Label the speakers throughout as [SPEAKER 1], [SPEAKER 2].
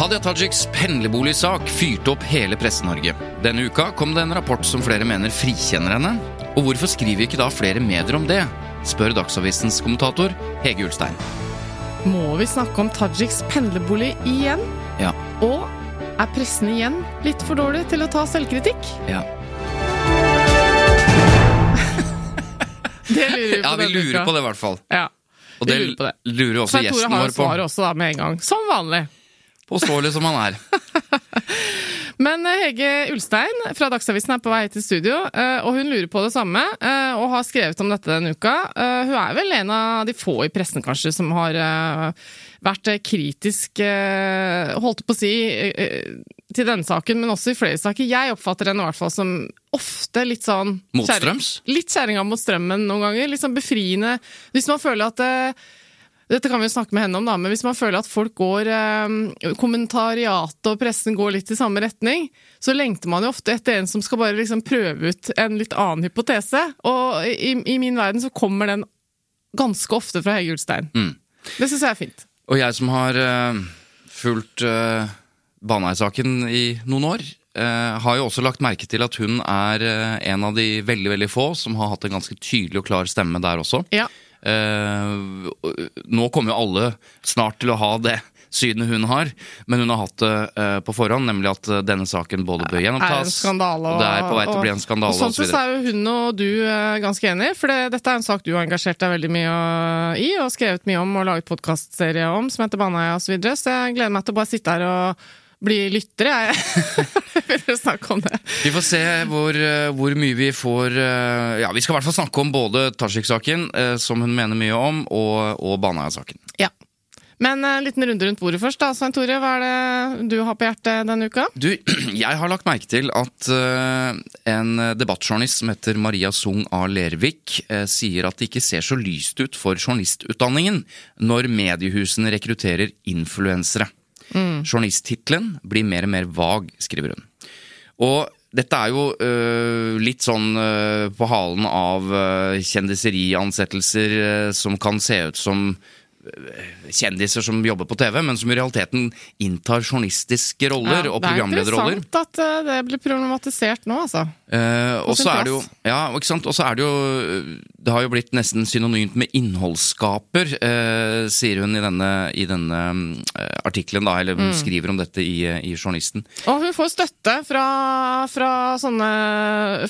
[SPEAKER 1] Hadia Tajiks pendlerboligsak fyrte opp hele Presse-Norge. Denne uka kom det en rapport som flere mener frikjenner henne. Og hvorfor skriver ikke da flere medier om det? spør Dagsavisens kommentator Hege Ulstein.
[SPEAKER 2] Må vi snakke om Tajiks pendlerbolig igjen?
[SPEAKER 1] Ja.
[SPEAKER 2] Og er pressen igjen litt for dårlig til å ta selvkritikk?
[SPEAKER 1] ja.
[SPEAKER 2] Det lurer vi på.
[SPEAKER 1] Ja, vi lurer
[SPEAKER 2] uka.
[SPEAKER 1] på det, i hvert fall.
[SPEAKER 2] Ja.
[SPEAKER 1] Og det
[SPEAKER 2] lurer på det.
[SPEAKER 1] lurer også
[SPEAKER 2] Svein Tore
[SPEAKER 1] gjesten
[SPEAKER 2] har
[SPEAKER 1] vår på.
[SPEAKER 2] svaret også da med en gang. Som vanlig.
[SPEAKER 1] Påståelig som han er.
[SPEAKER 2] Men eh, Hege Ulstein fra Dagsavisen er på vei til studio, eh, og hun lurer på det samme, eh, og har skrevet om dette denne uka. Hun er vel en av de få i pressen, kanskje, som har vært kritisk, holdt på å si, til denne saken, men også i flere saker. Jeg oppfatter henne i hvert fall som ofte litt sånn
[SPEAKER 1] Motstrøms?
[SPEAKER 2] Kjæring, Litt kjerringa mot strømmen noen ganger. Litt sånn befriende. Hvis man føler at dette kan vi jo snakke med henne om, da, men hvis man føler at folk går eh, Kommentariatet og pressen går litt i samme retning, så lengter man jo ofte etter en som skal bare liksom prøve ut en litt annen hypotese. Og i, i min verden så kommer den ganske ofte fra Hege Ulstein.
[SPEAKER 1] Mm.
[SPEAKER 2] Det syns jeg er fint.
[SPEAKER 1] Og jeg som har uh, fulgt uh, Baneheia-saken i noen år, uh, har jo også lagt merke til at hun er uh, en av de veldig veldig få som har hatt en ganske tydelig og klar stemme der også.
[SPEAKER 2] Ja.
[SPEAKER 1] Eh, nå kommer jo alle snart til å ha det synet hun har, men hun har hatt det eh, på forhånd, nemlig at eh, denne saken både bør gjenopptas,
[SPEAKER 2] skandale.
[SPEAKER 1] og det er på vei til å bli en skandale
[SPEAKER 2] og sånn sett så er jo hun og du eh, ganske enige, for det, dette er en sak du har engasjert deg veldig mye i, og skrevet mye om og laget podkastserie om, som heter Baneheia osv., så, videre, så jeg gleder meg til å bare sitte her og bli lyttere, jeg. vil snakke om det.
[SPEAKER 1] Vi får se hvor, eh, hvor mye vi får eh, Ja, vi skal i hvert fall snakke om både Tajik-saken, eh, som hun mener mye om, og, og Baneheia-saken.
[SPEAKER 2] Ja. Men en liten runde rundt bordet først, da, Svein Tore. Hva er det du har på hjertet denne uka?
[SPEAKER 1] Du, jeg har lagt merke til at en debattjournalist som heter Maria Sung A. Lervik, sier at det ikke ser så lyst ut for journalistutdanningen når mediehusene rekrutterer influensere. Journalisttittelen blir mer og mer vag, skriver hun. Og dette er jo øh, litt sånn øh, på halen av øh, kjendiseriansettelser øh, som kan se ut som øh, kjendiser som jobber på TV, men som i realiteten inntar journalistiske roller og programlederroller.
[SPEAKER 2] Det er interessant at eh, det blir problematisert nå, altså.
[SPEAKER 1] Eh, og så er det jo. Ja, ikke sant? Og så er det jo øh, Det har jo blitt nesten synonymt med innholdsskaper, uh, sier hun i denne, i denne uh, artikkelen, da, eller
[SPEAKER 2] Mm.
[SPEAKER 1] hun skriver om dette i, eh, i Journalisten.
[SPEAKER 2] Og hun får støtte fra, fra sånne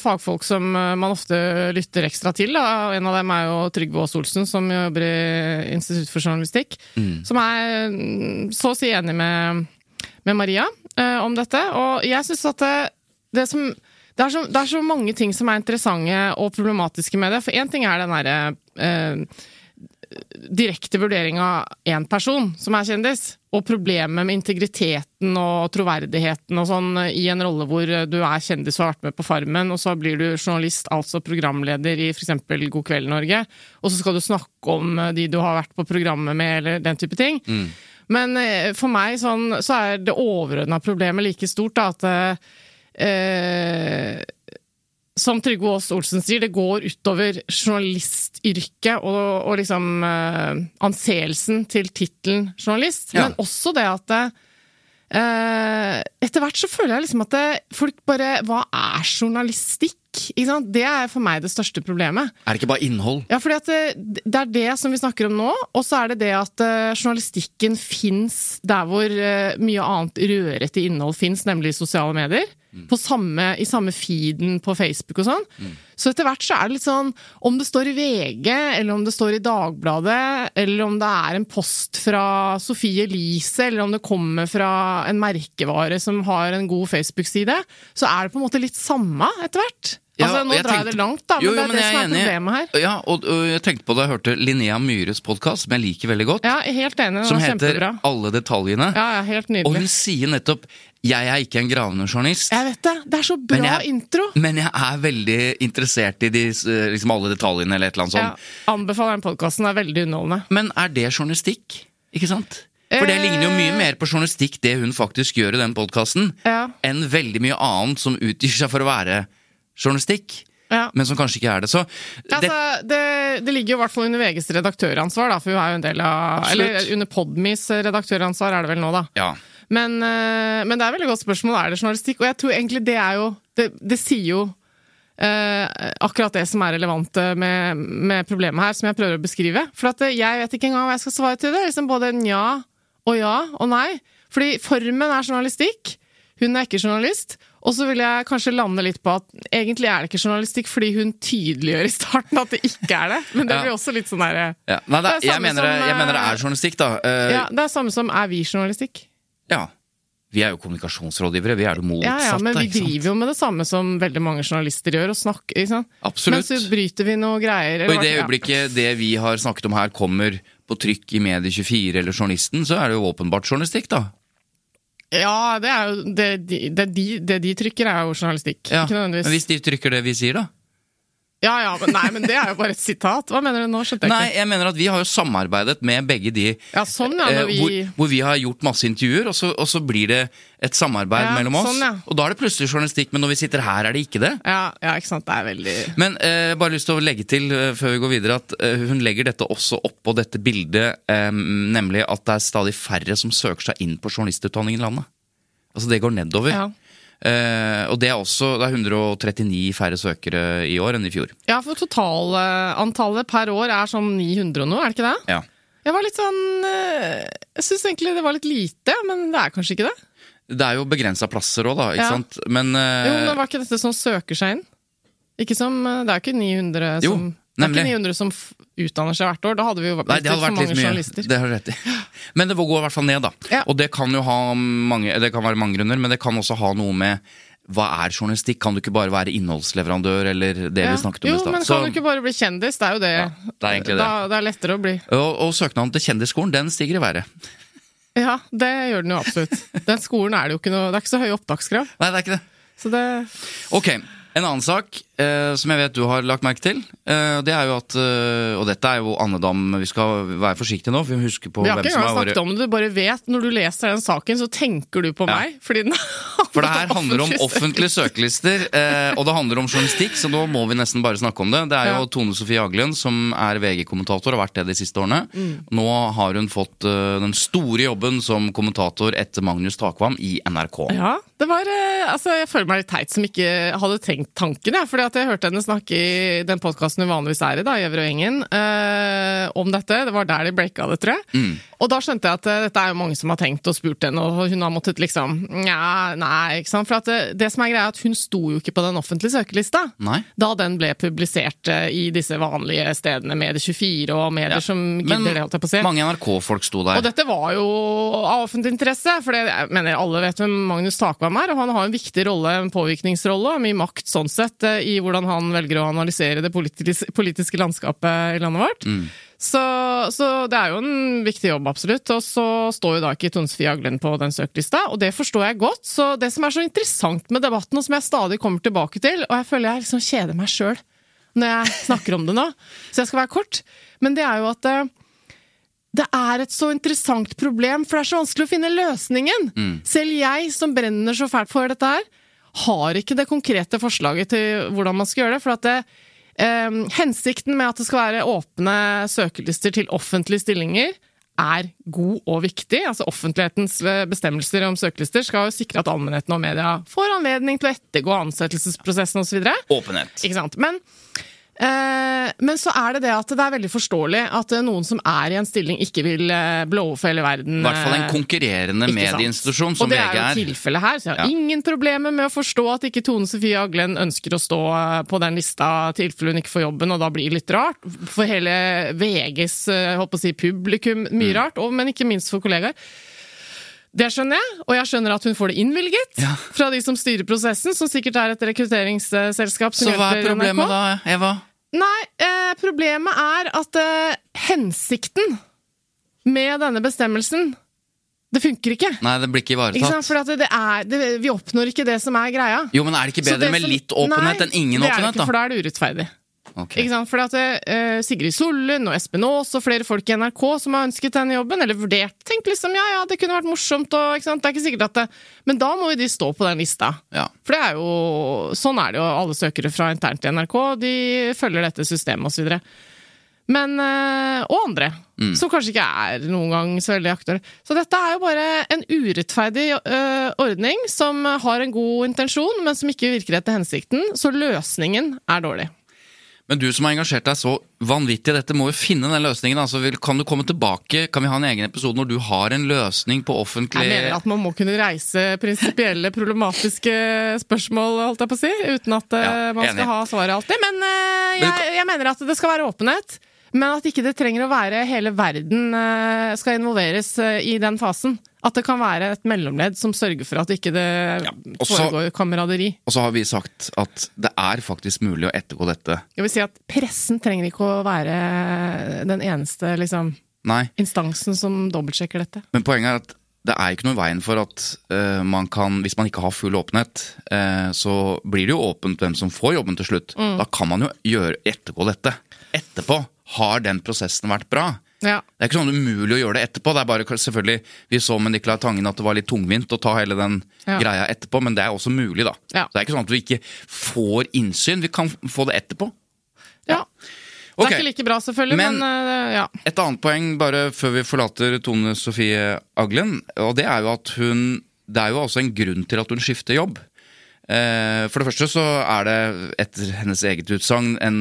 [SPEAKER 2] fagfolk som eh, man ofte lytter ekstra til. Da. En av dem er jo Trygve Aas Olsen, som jobber i Institutt for journalistikk. Som er mm, så å si enig med, med Maria eh, om dette. Og jeg syns at det, det som det er, så, det er så mange ting som er interessante og problematiske med det. For én ting er den derre eh, direkte vurdering av én person som er kjendis, og problemet med integriteten og troverdigheten og sånn i en rolle hvor du er kjendis og har vært med på Farmen, og så blir du journalist, altså programleder i f.eks. God kveld Norge, og så skal du snakke om de du har vært på programmet med, eller den type ting. Men eh, for meg sånn, så er det overordna problemet like stort, da, at eh, som Trygve Aas Olsen sier, det går utover journalistyrket og, og liksom eh, anseelsen til tittelen journalist.
[SPEAKER 1] Ja.
[SPEAKER 2] Men også det at eh, Etter hvert så føler jeg liksom at det, folk bare Hva er journalistikk? Det er for meg det største problemet.
[SPEAKER 1] Er det ikke bare innhold?
[SPEAKER 2] Ja, fordi at det, det er det som vi snakker om nå, og så er det det at uh, journalistikken fins der hvor uh, mye annet rørete innhold fins, nemlig i sosiale medier. På samme, I samme feeden på Facebook og sånn. Så etter hvert så er det litt sånn Om det står i VG, eller om det står i Dagbladet, eller om det er en post fra Sofie Elise, eller om det kommer fra en merkevare som har en god Facebook-side, så er det på en måte litt samme etter hvert.
[SPEAKER 1] Ja,
[SPEAKER 2] altså, Nå
[SPEAKER 1] jeg
[SPEAKER 2] drar jeg det langt, da, men
[SPEAKER 1] Jo, jo,
[SPEAKER 2] det er det som
[SPEAKER 1] er enig.
[SPEAKER 2] problemet her.
[SPEAKER 1] Ja, og, og jeg tenkte på da jeg hørte Linnea Myhres podkast, som jeg liker veldig godt,
[SPEAKER 2] Ja, helt enig. Den
[SPEAKER 1] som heter
[SPEAKER 2] kjempebra.
[SPEAKER 1] Alle detaljene.
[SPEAKER 2] Ja, ja, helt
[SPEAKER 1] Og hun sier nettopp 'Jeg er ikke en gravende journalist'.
[SPEAKER 2] Jeg vet det! Det er så bra
[SPEAKER 1] Men jeg-
[SPEAKER 2] intro!
[SPEAKER 1] Men jeg er veldig interessert i de, eh, liksom alle detaljene, eller et eller annet
[SPEAKER 2] Ja, anbefaler den podkasten. Er veldig underholdende.
[SPEAKER 1] Men er det journalistikk? Ikke sant? For det ligner jo mye
[SPEAKER 2] Eh.
[SPEAKER 1] mer på journalistikk, det hun faktisk gjør i den podkasten,
[SPEAKER 2] Ja.
[SPEAKER 1] enn veldig mye annet som utgir seg for å være journalistikk,
[SPEAKER 2] Ja.
[SPEAKER 1] men som kanskje ikke er det. Så det,
[SPEAKER 2] Altså, det, det ligger jo i hvert fall under VGs redaktøransvar, da, for hun er jo en del av
[SPEAKER 1] Absolutt.
[SPEAKER 2] Eller under Podmis redaktøransvar er det vel nå, da.
[SPEAKER 1] ja.
[SPEAKER 2] Men, eh, men det er et veldig godt spørsmål. Er det journalistikk? Og jeg tror egentlig det er jo Det, det sier jo eh, akkurat det som er relevant eh, med, med problemet her, som jeg prøver å beskrive. For eh, jeg vet ikke engang hva jeg skal svare til det. Liksom både nja og ja og nei. Fordi formen er journalistikk. Hun er ikke journalist. Og så vil jeg kanskje lande litt på at egentlig er det ikke journalistikk, fordi hun tydeliggjør i starten at det ikke er det. Men det blir også litt sånn derre
[SPEAKER 1] ja. Nei, Det
[SPEAKER 2] er
[SPEAKER 1] jeg, mener det, jeg mener det
[SPEAKER 2] eh,
[SPEAKER 1] er journalistikk, da. Uh,
[SPEAKER 2] Ja, det er samme som er vi journalistikk?
[SPEAKER 1] ja. Vi er jo kommunikasjonsrådgivere. Vi er det motsatte.
[SPEAKER 2] Ja, ja, men vi driver jo med det samme som veldig mange journalister gjør, og snakker, ikke sant?
[SPEAKER 1] Absolutt.
[SPEAKER 2] Men så bryter vi noe greier.
[SPEAKER 1] Og i det øyeblikket det vi har snakket om her kommer på trykk i Medie24 eller Journalisten, så er det jo åpenbart journalistikk, da.
[SPEAKER 2] Ja, det er jo det de, det de, det de trykker, er jo journalistikk.
[SPEAKER 1] Ja.
[SPEAKER 2] Ikke
[SPEAKER 1] Men hvis de trykker det vi sier, da?
[SPEAKER 2] Ja, ja, men, nei, men det er jo bare et sitat. Hva mener du nå? Skjønte jeg
[SPEAKER 1] Nei,
[SPEAKER 2] ikke.
[SPEAKER 1] jeg mener at vi har jo samarbeidet med begge de
[SPEAKER 2] Ja, sånn, ja.
[SPEAKER 1] eh,
[SPEAKER 2] vi
[SPEAKER 1] hvor, hvor vi har gjort masse intervjuer, og så, og så blir det et samarbeid
[SPEAKER 2] Ja,
[SPEAKER 1] mellom oss.
[SPEAKER 2] sånn, ja.
[SPEAKER 1] Og da er det plutselig journalistikk, men når vi sitter her, er det ikke det.
[SPEAKER 2] ja, ja, ikke sant. Det er veldig
[SPEAKER 1] Men eh, bare lyst til å legge til eh, før vi går videre at eh, hun legger dette også oppå dette bildet, eh, nemlig at det er stadig færre som søker seg inn på journalistutdanning i landet. Altså det går nedover.
[SPEAKER 2] Ja.
[SPEAKER 1] Eh, og det er også det er 139 færre søkere i år enn i fjor.
[SPEAKER 2] Ja, for totalantallet per år er sånn 900 og noe, er det ikke det?
[SPEAKER 1] Ja.
[SPEAKER 2] Jeg var litt sånn eh, Jeg syns egentlig det var litt lite, men det er kanskje ikke det?
[SPEAKER 1] Det er jo begrensa plasser òg, da. ikke
[SPEAKER 2] Ja.
[SPEAKER 1] sant? Men, eh,
[SPEAKER 2] Jo, men var ikke dette som søker seg inn? Ikke som, det er jo ikke 900
[SPEAKER 1] Jo,
[SPEAKER 2] Det er ikke 900 som utdanner seg hvert år. Da hadde vi jo
[SPEAKER 1] Nei, det hadde vært litt mye.
[SPEAKER 2] journalister.
[SPEAKER 1] Det har rett i. Men det går i hvert fall ned, da.
[SPEAKER 2] Ja.
[SPEAKER 1] Og det kan jo ha mange Det kan være mange grunner, men det kan også ha noe med hva er journalistikk? Kan du ikke bare være innholdsleverandør, eller det
[SPEAKER 2] Ja.
[SPEAKER 1] vi snakket om
[SPEAKER 2] jo, men
[SPEAKER 1] Så-
[SPEAKER 2] kan du ikke bare bli kjendis? Det er jo det.
[SPEAKER 1] Ja, det er det.
[SPEAKER 2] Da, det er lettere å bli.
[SPEAKER 1] Og, og søknaden til Kjendisskolen, den stiger i været.
[SPEAKER 2] Ja, det gjør den jo absolutt. Den skolen er det jo ikke noe Det er ikke så høye opptakskrav.
[SPEAKER 1] Nei, det er ikke det.
[SPEAKER 2] Så det
[SPEAKER 1] Ok, en annen sak eh, som jeg vet du har lagt merke til, eh, det er jo at eh, Og dette er jo andedam, vi skal være forsiktige nå, for vi må huske på
[SPEAKER 2] Vi har
[SPEAKER 1] hvem
[SPEAKER 2] ikke
[SPEAKER 1] som
[SPEAKER 2] engang
[SPEAKER 1] har
[SPEAKER 2] snakket om det, du bare vet. Når du leser den saken, så tenker du på
[SPEAKER 1] Ja.
[SPEAKER 2] meg. Fordi den
[SPEAKER 1] For det her handler om offentlige søkelister, eh, og det handler om journalistikk, så nå må vi nesten bare snakke om det. Det er jo
[SPEAKER 2] Ja.
[SPEAKER 1] Tone Sofie Aglen som er VG-kommentator, har vært det de siste årene.
[SPEAKER 2] Mm.
[SPEAKER 1] Nå har hun fått eh, den store jobben som kommentator etter Magnus Takvam i NRK.
[SPEAKER 2] Ja, det var eh, Altså, jeg føler meg litt teit som ikke hadde tenkt tanken, jeg. Fordi at jeg hørte henne snakke i den podkasten hun vanligvis er i, da, og Gjengen, eh, om dette. Det var der de breaka det, tror jeg.
[SPEAKER 1] Mm.
[SPEAKER 2] Og da skjønte jeg at eh, dette er jo mange som har tenkt og spurt henne, og hun har måttet liksom Nja, nei, ikke sant. For at det, det som er greia, er at hun sto jo ikke på den offentlige søkelista.
[SPEAKER 1] Nei?
[SPEAKER 2] Da den ble publisert eh, i disse vanlige stedene, Medie24 og medier
[SPEAKER 1] Ja.
[SPEAKER 2] som
[SPEAKER 1] Men
[SPEAKER 2] det, holdt jeg på å si.
[SPEAKER 1] mange NRK-folk sto der.
[SPEAKER 2] Og dette var jo av offentlig interesse, for det, jeg mener alle vet hvem Magnus Takvam er, og han har en viktig rolle, en påvirkningsrolle, og mye makt sånn sett, eh, i hvordan han velger å analysere det politis politiske landskapet i landet vårt. Så, så det er jo en viktig jobb, absolutt. Og så står jo da ikke Tone Sofie Aglen på den søkelista, og det forstår jeg godt. Så det som er så interessant med debatten, og som jeg stadig kommer tilbake til, og jeg føler jeg liksom kjeder meg sjøl når jeg snakker om det nå, så jeg skal være kort, men det er jo at eh, det er et så interessant problem, for det er så vanskelig å finne løsningen. Selv jeg, som brenner så fælt for dette her, har ikke det konkrete forslaget til hvordan man skal gjøre det. For at det, eh, hensikten med at det skal være åpne søkelister til offentlige stillinger, er god og viktig. Altså Offentlighetens eh, bestemmelser om søkelister skal jo sikre at allmennheten og media får anledning til å ettergå ansettelsesprosessen osv.
[SPEAKER 1] Åpenhet.
[SPEAKER 2] Ikke sant? Men, men så er det det at det er veldig forståelig at eh, noen som er i en stilling, ikke vil eh, blowe for hele verden.
[SPEAKER 1] I hvert fall en
[SPEAKER 2] eh,
[SPEAKER 1] konkurrerende
[SPEAKER 2] medieinstitusjon som
[SPEAKER 1] medieinstitusjon er.
[SPEAKER 2] Og det er jo tilfellet her, så jeg har
[SPEAKER 1] Ja.
[SPEAKER 2] ingen problemer med å forstå at ikke Tone Sofie Aglen ønsker å stå eh, på den lista i tilfelle hun ikke får jobben, og da blir det litt rart. For hele VGs eh, si, publikum, mye
[SPEAKER 1] Mm.
[SPEAKER 2] rart, og, men ikke minst for kollegaer. Det skjønner jeg, og jeg skjønner at hun får det innvilget
[SPEAKER 1] Ja.
[SPEAKER 2] fra de som styrer prosessen, som sikkert er et rekrutteringsselskap som
[SPEAKER 1] Så hva er problemet da, Eva?
[SPEAKER 2] Nei, eh, problemet er at eh, hensikten med denne bestemmelsen det funker ikke.
[SPEAKER 1] Nei, det blir ikke
[SPEAKER 2] Ikke sant?
[SPEAKER 1] ivaretatt.
[SPEAKER 2] For at det er, det, vi oppnår ikke det som er greia.
[SPEAKER 1] Jo, men er det ikke bedre
[SPEAKER 2] det
[SPEAKER 1] med
[SPEAKER 2] som-
[SPEAKER 1] litt åpenhet
[SPEAKER 2] Nei,
[SPEAKER 1] enn ingen
[SPEAKER 2] det er det
[SPEAKER 1] åpenhet,
[SPEAKER 2] ikke, For
[SPEAKER 1] da?
[SPEAKER 2] da er det urettferdig.
[SPEAKER 1] Ok.
[SPEAKER 2] Ikke sant? For at uh, Sigrid Sollund og Espen Aas og flere folk i NRK som har ønsket denne jobben, eller vurdert Tenk liksom, ja ja, det kunne vært morsomt og ikke sant? Det er ikke sikkert at det Men da må jo de stå på den lista.
[SPEAKER 1] Ja.
[SPEAKER 2] For det er jo Sånn er det jo alle søkere fra internt i NRK. De følger dette systemet osv. Men eh, Og andre.
[SPEAKER 1] Mm.
[SPEAKER 2] Som kanskje ikke er noen gang så veldig aktuelle. Så dette er jo bare en urettferdig eh, ordning som har en god intensjon, men som ikke virker etter hensikten. Så løsningen er dårlig.
[SPEAKER 1] Men du som har engasjert deg så vanvittig i dette, må jo finne den løsningen. Altså, kan du komme tilbake? Kan vi ha en egen episode når du har en løsning på offentlig
[SPEAKER 2] Jeg mener at man må kunne reise prinsipielle, problematiske spørsmål, holdt jeg på å si, uten at eh,
[SPEAKER 1] Ja,
[SPEAKER 2] man skal ha svaret alltid. Men eh, jeg, jeg mener at det skal være åpenhet. Men at ikke det trenger å være hele verden eh, skal involveres i den fasen. At det kan være et mellomledd som sørger for at ikke det
[SPEAKER 1] ikke
[SPEAKER 2] foregår kameraderi.
[SPEAKER 1] Og så har vi sagt at det er faktisk mulig å ettergå dette.
[SPEAKER 2] Jeg vil si at pressen trenger ikke å være den eneste liksom, instansen som dobbeltsjekker dette.
[SPEAKER 1] men poenget er at det er ikke noe i veien for at uh, man kan, hvis man ikke har full åpenhet, uh, så blir det jo åpent hvem som får jobben til slutt.
[SPEAKER 2] Mm.
[SPEAKER 1] Da kan man jo gjøre, ettergå dette. Etterpå. Har den prosessen vært bra?
[SPEAKER 2] Ja.
[SPEAKER 1] Det er ikke sånn umulig å gjøre det etterpå. Det er bare selvfølgelig, Vi så med Nicolai Tangen at det var litt tungvint å ta hele den
[SPEAKER 2] Ja.
[SPEAKER 1] greia etterpå, men det er også mulig, da.
[SPEAKER 2] Ja.
[SPEAKER 1] Så det er ikke sånn at vi ikke får innsyn. Vi kan få det etterpå.
[SPEAKER 2] ja. Det er ikke like bra, selvfølgelig, men,
[SPEAKER 1] Men-
[SPEAKER 2] eh, ja.
[SPEAKER 1] Et annet poeng bare før vi forlater Tone Sofie Aglen, og det er jo at hun Det er jo også en grunn til at hun skifter jobb. Eh, For det første så er det etter hennes eget utsagn en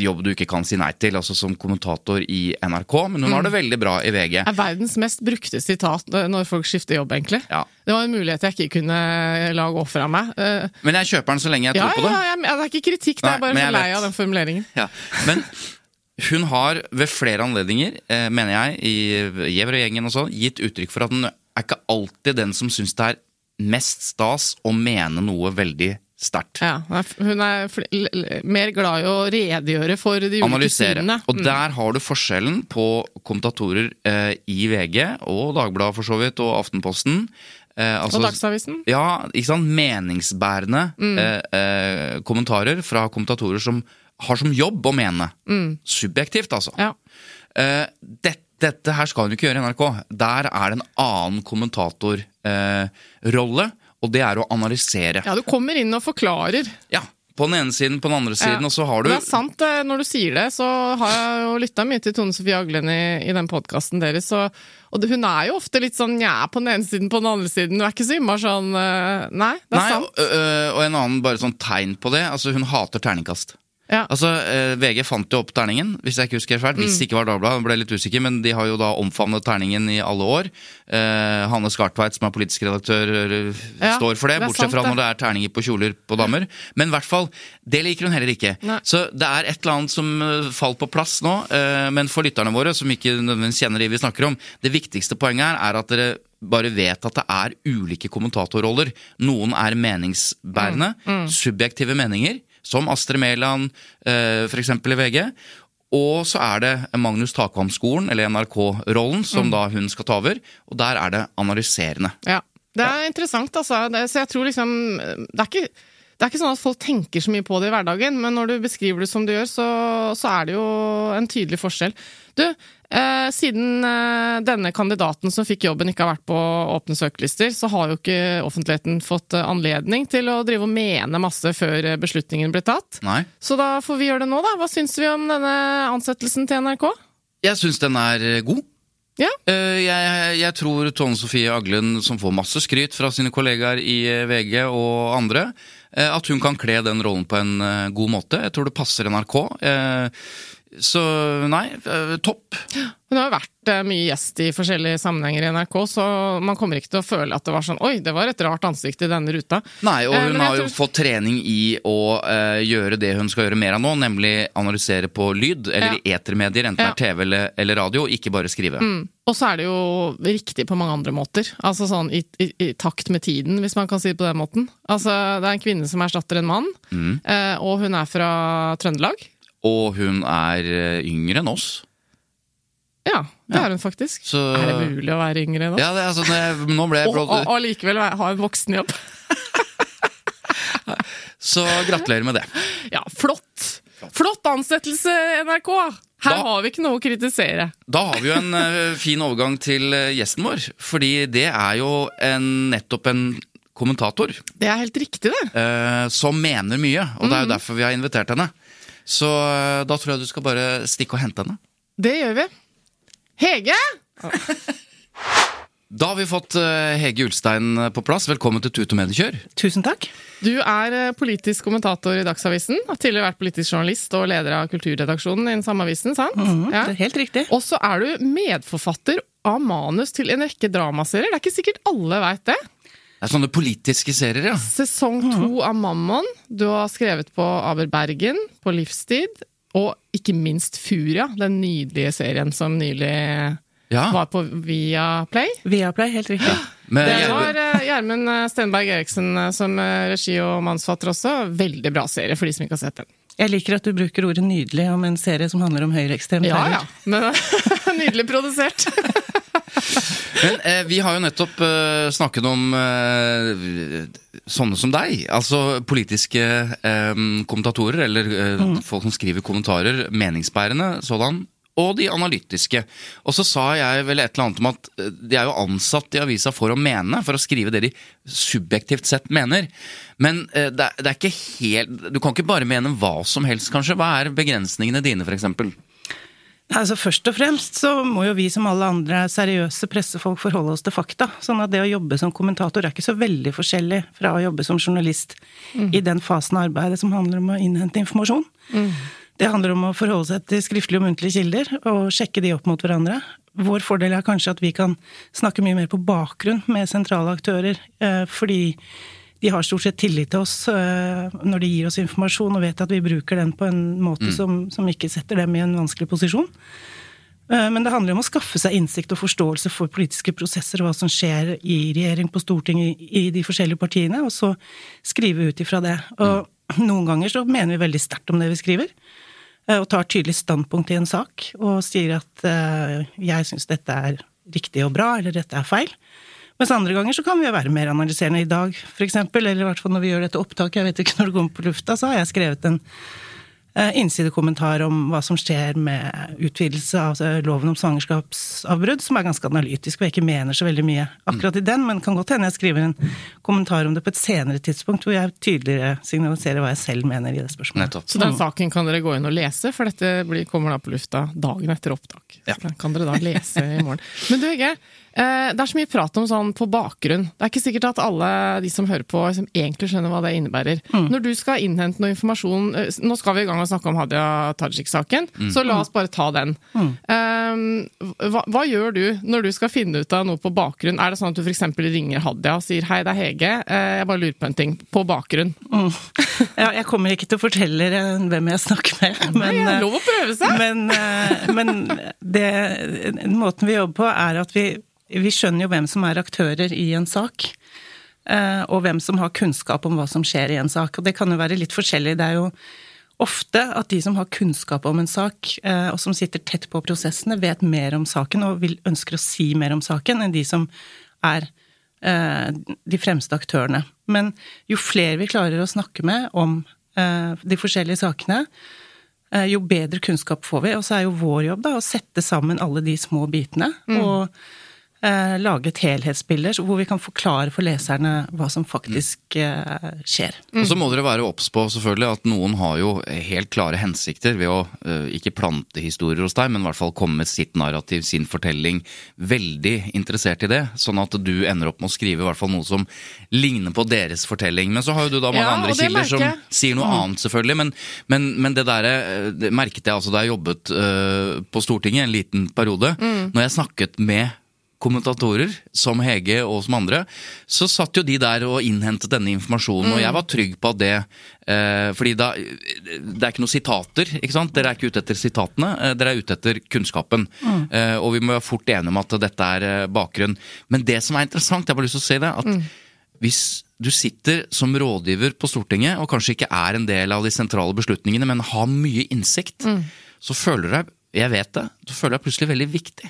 [SPEAKER 1] jobb du ikke kan si nei til, altså som kommentator i NRK, men hun har
[SPEAKER 2] Mm.
[SPEAKER 1] det veldig bra i VG.
[SPEAKER 2] er verdens mest brukte sitat eh, når folk skifter jobb, egentlig.
[SPEAKER 1] Ja.
[SPEAKER 2] Det var en mulighet jeg ikke kunne la gå fra meg. Eh,
[SPEAKER 1] Men jeg kjøper den så lenge jeg
[SPEAKER 2] ja,
[SPEAKER 1] tror på
[SPEAKER 2] ja,
[SPEAKER 1] det.
[SPEAKER 2] ja, jeg- det er ikke kritikk, det
[SPEAKER 1] Nei,
[SPEAKER 2] er bare så lei av den formuleringen.
[SPEAKER 1] Ja. Men hun har ved flere anledninger, eh, mener jeg, i Gjever og gjengen og sånn, gitt uttrykk for at hun er ikke alltid den som syns det er mest stas å mene noe veldig sterkt.
[SPEAKER 2] Ja, hun er mer glad i å redegjøre for de ulike sidene.
[SPEAKER 1] Og
[SPEAKER 2] Mm.
[SPEAKER 1] der har du forskjellen på kommentatorer eh, i VG, og Dagbladet for så vidt, og Aftenposten. Eh, altså,
[SPEAKER 2] Og Dagsavisen.
[SPEAKER 1] Ja, ikke sant? Meningsbærende
[SPEAKER 2] Mm.
[SPEAKER 1] eh, eh, kommentarer fra kommentatorer som har som jobb å mene. Subjektivt, altså.
[SPEAKER 2] Mm. Ja.
[SPEAKER 1] Eh, det, dette her skal hun ikke gjøre i NRK. Der er det en annen kommentatorrolle, eh, rolle, og det er å analysere.
[SPEAKER 2] ja, du kommer inn og forklarer.
[SPEAKER 1] Ja, På den ene siden, på den andre siden,
[SPEAKER 2] Ja.
[SPEAKER 1] og så har du
[SPEAKER 2] Det er sant, eh, når du sier det, så har jeg jo lytta mye til Tone Sofie Aglen i, i den podkasten deres. Og, og hun er jo ofte litt sånn nja på den ene siden, på den andre siden. Hun er ikke så innmari sånn eh, Nei, det er
[SPEAKER 1] Nei,
[SPEAKER 2] sant.
[SPEAKER 1] og, og en annen bare sånn tegn på det. Altså, hun hater terningkast.
[SPEAKER 2] Ja.
[SPEAKER 1] Altså, eh, VG fant jo opp terningen, hvis jeg ikke husker fælt Hvis
[SPEAKER 2] Mm.
[SPEAKER 1] det ikke var Dagbladet, jeg ble litt usikker, men de har jo da omfavnet terningen i alle år. Eh, Hanne Skartveit, som er politisk redaktør, eh,
[SPEAKER 2] Ja,
[SPEAKER 1] står for det,
[SPEAKER 2] det
[SPEAKER 1] bortsett
[SPEAKER 2] sant,
[SPEAKER 1] fra når det er terninger på kjoler på damer. Men i hvert fall, det liker hun heller ikke.
[SPEAKER 2] Nei.
[SPEAKER 1] Så det er et eller annet som falt på plass nå, eh, men for lytterne våre, som ikke nødvendigvis kjenner de vi snakker om, det viktigste poenget her er at dere bare vet at det er ulike kommentatorroller. Noen er meningsbærende, subjektive meninger, som Astrid Mæland eh, f.eks. i VG. Og så er det Magnus Takvam-skolen, eller NRK-rollen, som da hun skal ta over. Og der er det analyserende.
[SPEAKER 2] Ja. Det er interessant, altså. Det, så jeg tror liksom det er, ikke, det er ikke sånn at folk tenker så mye på det i hverdagen, men når du beskriver det som du gjør, så, så er det jo en tydelig forskjell. Du, siden eh, denne kandidaten som fikk jobben ikke har vært på åpne søkelister, så har jo ikke offentligheten fått eh, anledning til å drive og mene masse før eh, beslutningen ble tatt.
[SPEAKER 1] Nei.
[SPEAKER 2] Så da får vi gjøre det nå, da. Hva syns vi om denne ansettelsen til NRK?
[SPEAKER 1] Jeg syns den er eh, god.
[SPEAKER 2] Ja.
[SPEAKER 1] Eh, jeg, jeg tror Tone Sofie Aglen, som får masse skryt fra sine kollegaer i eh, VG og andre, eh, at hun kan kle den rollen på en eh, god måte. Jeg tror det passer NRK. Så nei, eh, topp.
[SPEAKER 2] Hun har jo vært eh, mye gjest i forskjellige sammenhenger i NRK, så man kommer ikke til å føle at det var sånn Oi, det var et rart ansikt i denne ruta.
[SPEAKER 1] Nei, og
[SPEAKER 2] Eh,
[SPEAKER 1] hun
[SPEAKER 2] eh,
[SPEAKER 1] har jo
[SPEAKER 2] tror-
[SPEAKER 1] fått trening i å eh, gjøre det hun skal gjøre mer av nå, nemlig analysere på lyd, eller i etermedier, enten
[SPEAKER 2] Ja.
[SPEAKER 1] det er TV eller, eller radio, ikke bare skrive.
[SPEAKER 2] Mm. Og så er det jo riktig på mange andre måter. Altså sånn i, i, i takt med tiden, hvis man kan si det på den måten. Altså, det er en kvinne som erstatter en mann,
[SPEAKER 1] Mm.
[SPEAKER 2] eh, og hun er fra Trøndelag.
[SPEAKER 1] Og hun er eh, yngre enn oss.
[SPEAKER 2] Ja, det
[SPEAKER 1] Ja.
[SPEAKER 2] er hun faktisk.
[SPEAKER 1] Så
[SPEAKER 2] Er det mulig å være yngre enn oss?
[SPEAKER 1] Ja, det, altså, jeg, nå ble jeg blå...
[SPEAKER 2] og likevel ha en voksenjobb.
[SPEAKER 1] Så gratulerer med det.
[SPEAKER 2] Ja, flott! Flott ansettelse, NRK! Her
[SPEAKER 1] Da-
[SPEAKER 2] har vi ikke noe å kritisere.
[SPEAKER 1] Da har vi jo en eh, fin overgang til eh, gjesten vår. Fordi det er jo en, nettopp en kommentator
[SPEAKER 2] Det er helt riktig, det.
[SPEAKER 1] Uh, som mener mye. Og det er jo derfor vi har invitert henne. Så eh, da tror jeg du skal bare stikke og hente henne.
[SPEAKER 2] Det gjør vi. Hege!
[SPEAKER 1] Da har vi fått eh, Hege Ulstein på plass. Velkommen til Tut og Mediekjør.
[SPEAKER 3] Tusen takk.
[SPEAKER 2] Du er eh, politisk kommentator i Dagsavisen. Har tidligere vært politisk journalist og leder av kulturredaksjonen i den samme avisen, sant? Ja.
[SPEAKER 3] Det er helt riktig.
[SPEAKER 2] Og så er du medforfatter av manus til en rekke dramaserier. Det er ikke sikkert alle veit det.
[SPEAKER 1] Det er sånne politiske serier, ja.
[SPEAKER 2] Sesong to av Mammon. Du har skrevet på Aber Bergen, på Livstid, og ikke minst Furia, den nydelige serien som nylig
[SPEAKER 1] ja.
[SPEAKER 2] var på Viaplay.
[SPEAKER 3] Viaplay, helt riktig.
[SPEAKER 1] Men,
[SPEAKER 2] Det var eh, Gjermund uh, Stenberg Eriksen uh, som regi- og mannsfatter også. Veldig bra serie for de som ikke har sett den.
[SPEAKER 3] Jeg liker at du bruker ordet 'nydelig' om en serie som handler om høyreekstrem
[SPEAKER 2] Ja, ja. Men nydelig produsert.
[SPEAKER 1] Men eh, vi har jo nettopp eh, snakket om eh, sånne som deg. Altså politiske eh, kommentatorer, eller eh, folk som skriver kommentarer. Meningsbærende sådan. Og de analytiske. Og så sa jeg vel et eller annet om at eh, de er jo ansatt i avisa for å mene, for å skrive det de subjektivt sett mener. Men det, er, det er ikke helt Du kan ikke bare mene hva som helst, kanskje. Hva er begrensningene dine, f.eks.?
[SPEAKER 3] Altså Først og fremst så må jo vi som alle andre seriøse pressefolk forholde oss til fakta. Sånn at det å jobbe som kommentator er ikke så veldig forskjellig fra å jobbe som journalist i den fasen av arbeidet som handler om å innhente informasjon. Det handler om å forholde seg til skriftlige og muntlige kilder og sjekke de opp mot hverandre. Vår fordel er kanskje at vi kan snakke mye mer på bakgrunn med sentrale aktører, eh, fordi de har stort sett tillit til oss eh, når de gir oss informasjon, og vet at vi bruker den på en måte som, som ikke setter dem i en vanskelig posisjon. Eh, Men det handler om å skaffe seg innsikt og forståelse for politiske prosesser og hva som skjer i regjering, på Stortinget, i de forskjellige partiene, og så skrive ut ifra det. Og noen ganger så mener vi veldig sterkt om det vi skriver, eh, og tar tydelig standpunkt i en sak, og sier at jeg syns dette er riktig og bra, eller dette er feil. Mens andre ganger så kan vi jo være mer analyserende i dag, for eksempel, eller i hvert fall når vi gjør dette opptaket, jeg vet ikke når det kommer på lufta, så har jeg skrevet en eh, innsidekommentar om hva som skjer med utvidelse av eh, loven om svangerskapsavbrudd, som er ganske analytisk, og jeg ikke mener så veldig mye akkurat i den, men kan godt hende jeg skriver en kommentar om det på et senere tidspunkt, hvor jeg tydeligere signaliserer hva jeg selv mener i det spørsmålet.
[SPEAKER 1] Nettopp.
[SPEAKER 2] Så den saken kan dere gå inn og lese, for dette kommer da på lufta dagen etter opptak.
[SPEAKER 1] Ja.
[SPEAKER 2] Så den kan dere da lese i morgen. Men du Hege, det er så mye prat om sånn på bakgrunn. Det er ikke sikkert at alle de som hører på, liksom, egentlig skjønner hva det innebærer. Når du skal innhente noe informasjon eh, Nå skal vi i gang og snakke om Hadia Tajik-saken, så la oss bare ta den. Eh, hva, hva gjør du når du skal finne ut av noe på bakgrunn? Er det sånn at du f.eks. ringer Hadia og sier 'hei, det er Hege, eh, jeg bare lurer på en ting', på bakgrunn?
[SPEAKER 3] Ja, jeg kommer ikke til å fortelle hvem jeg snakker med, men,
[SPEAKER 2] Nei, lov å prøve seg!
[SPEAKER 3] men, eh, men det, måten vi jobber på er at vi, vi skjønner jo hvem som er aktører i en sak, eh, og hvem som har kunnskap om hva som skjer i en sak. Og det kan jo være litt forskjellig. Det er jo ofte at de som har kunnskap om en sak, eh, og som sitter tett på prosessene, vet mer om saken og vil, ønsker å si mer om saken enn de som er eh, de fremste aktørene. Men jo flere vi klarer å snakke med om de forskjellige sakene, jo bedre kunnskap får vi. Og så er jo vår jobb da å sette sammen alle de små bitene. Og eh, lage et helhetsbilde hvor vi kan forklare for leserne hva som faktisk eh, skjer.
[SPEAKER 1] Og så må dere være obs på selvfølgelig at noen har jo helt klare hensikter ved å eh, ikke plante historier hos deg, men i hvert fall komme med sitt narrativ, sin fortelling. Veldig interessert i det, sånn at du ender opp med å skrive i hvert fall noe som ligner på deres fortelling. Men så har jo du da mange
[SPEAKER 2] Ja,
[SPEAKER 1] andre kilder som sier noe annet, selvfølgelig. Men, men, men det der eh, merket jeg altså da jeg jobbet eh, på Stortinget en liten periode. Når jeg snakket med kommentatorer, som Hege og som andre, så satt jo de der og innhentet denne informasjonen, og jeg var trygg på at det eh, Fordi da Det er ikke noen sitater, ikke sant? Dere er ikke ute etter sitatene, eh, dere er ute etter kunnskapen. Eh, og vi må være fort enige om at dette er eh, bakgrunn. Men det som er interessant, jeg har bare lyst til å si det, at hvis du sitter som rådgiver på Stortinget, og kanskje ikke er en del av de sentrale beslutningene, men har mye innsikt, så føler du deg jeg vet det. Du føler jeg plutselig veldig viktig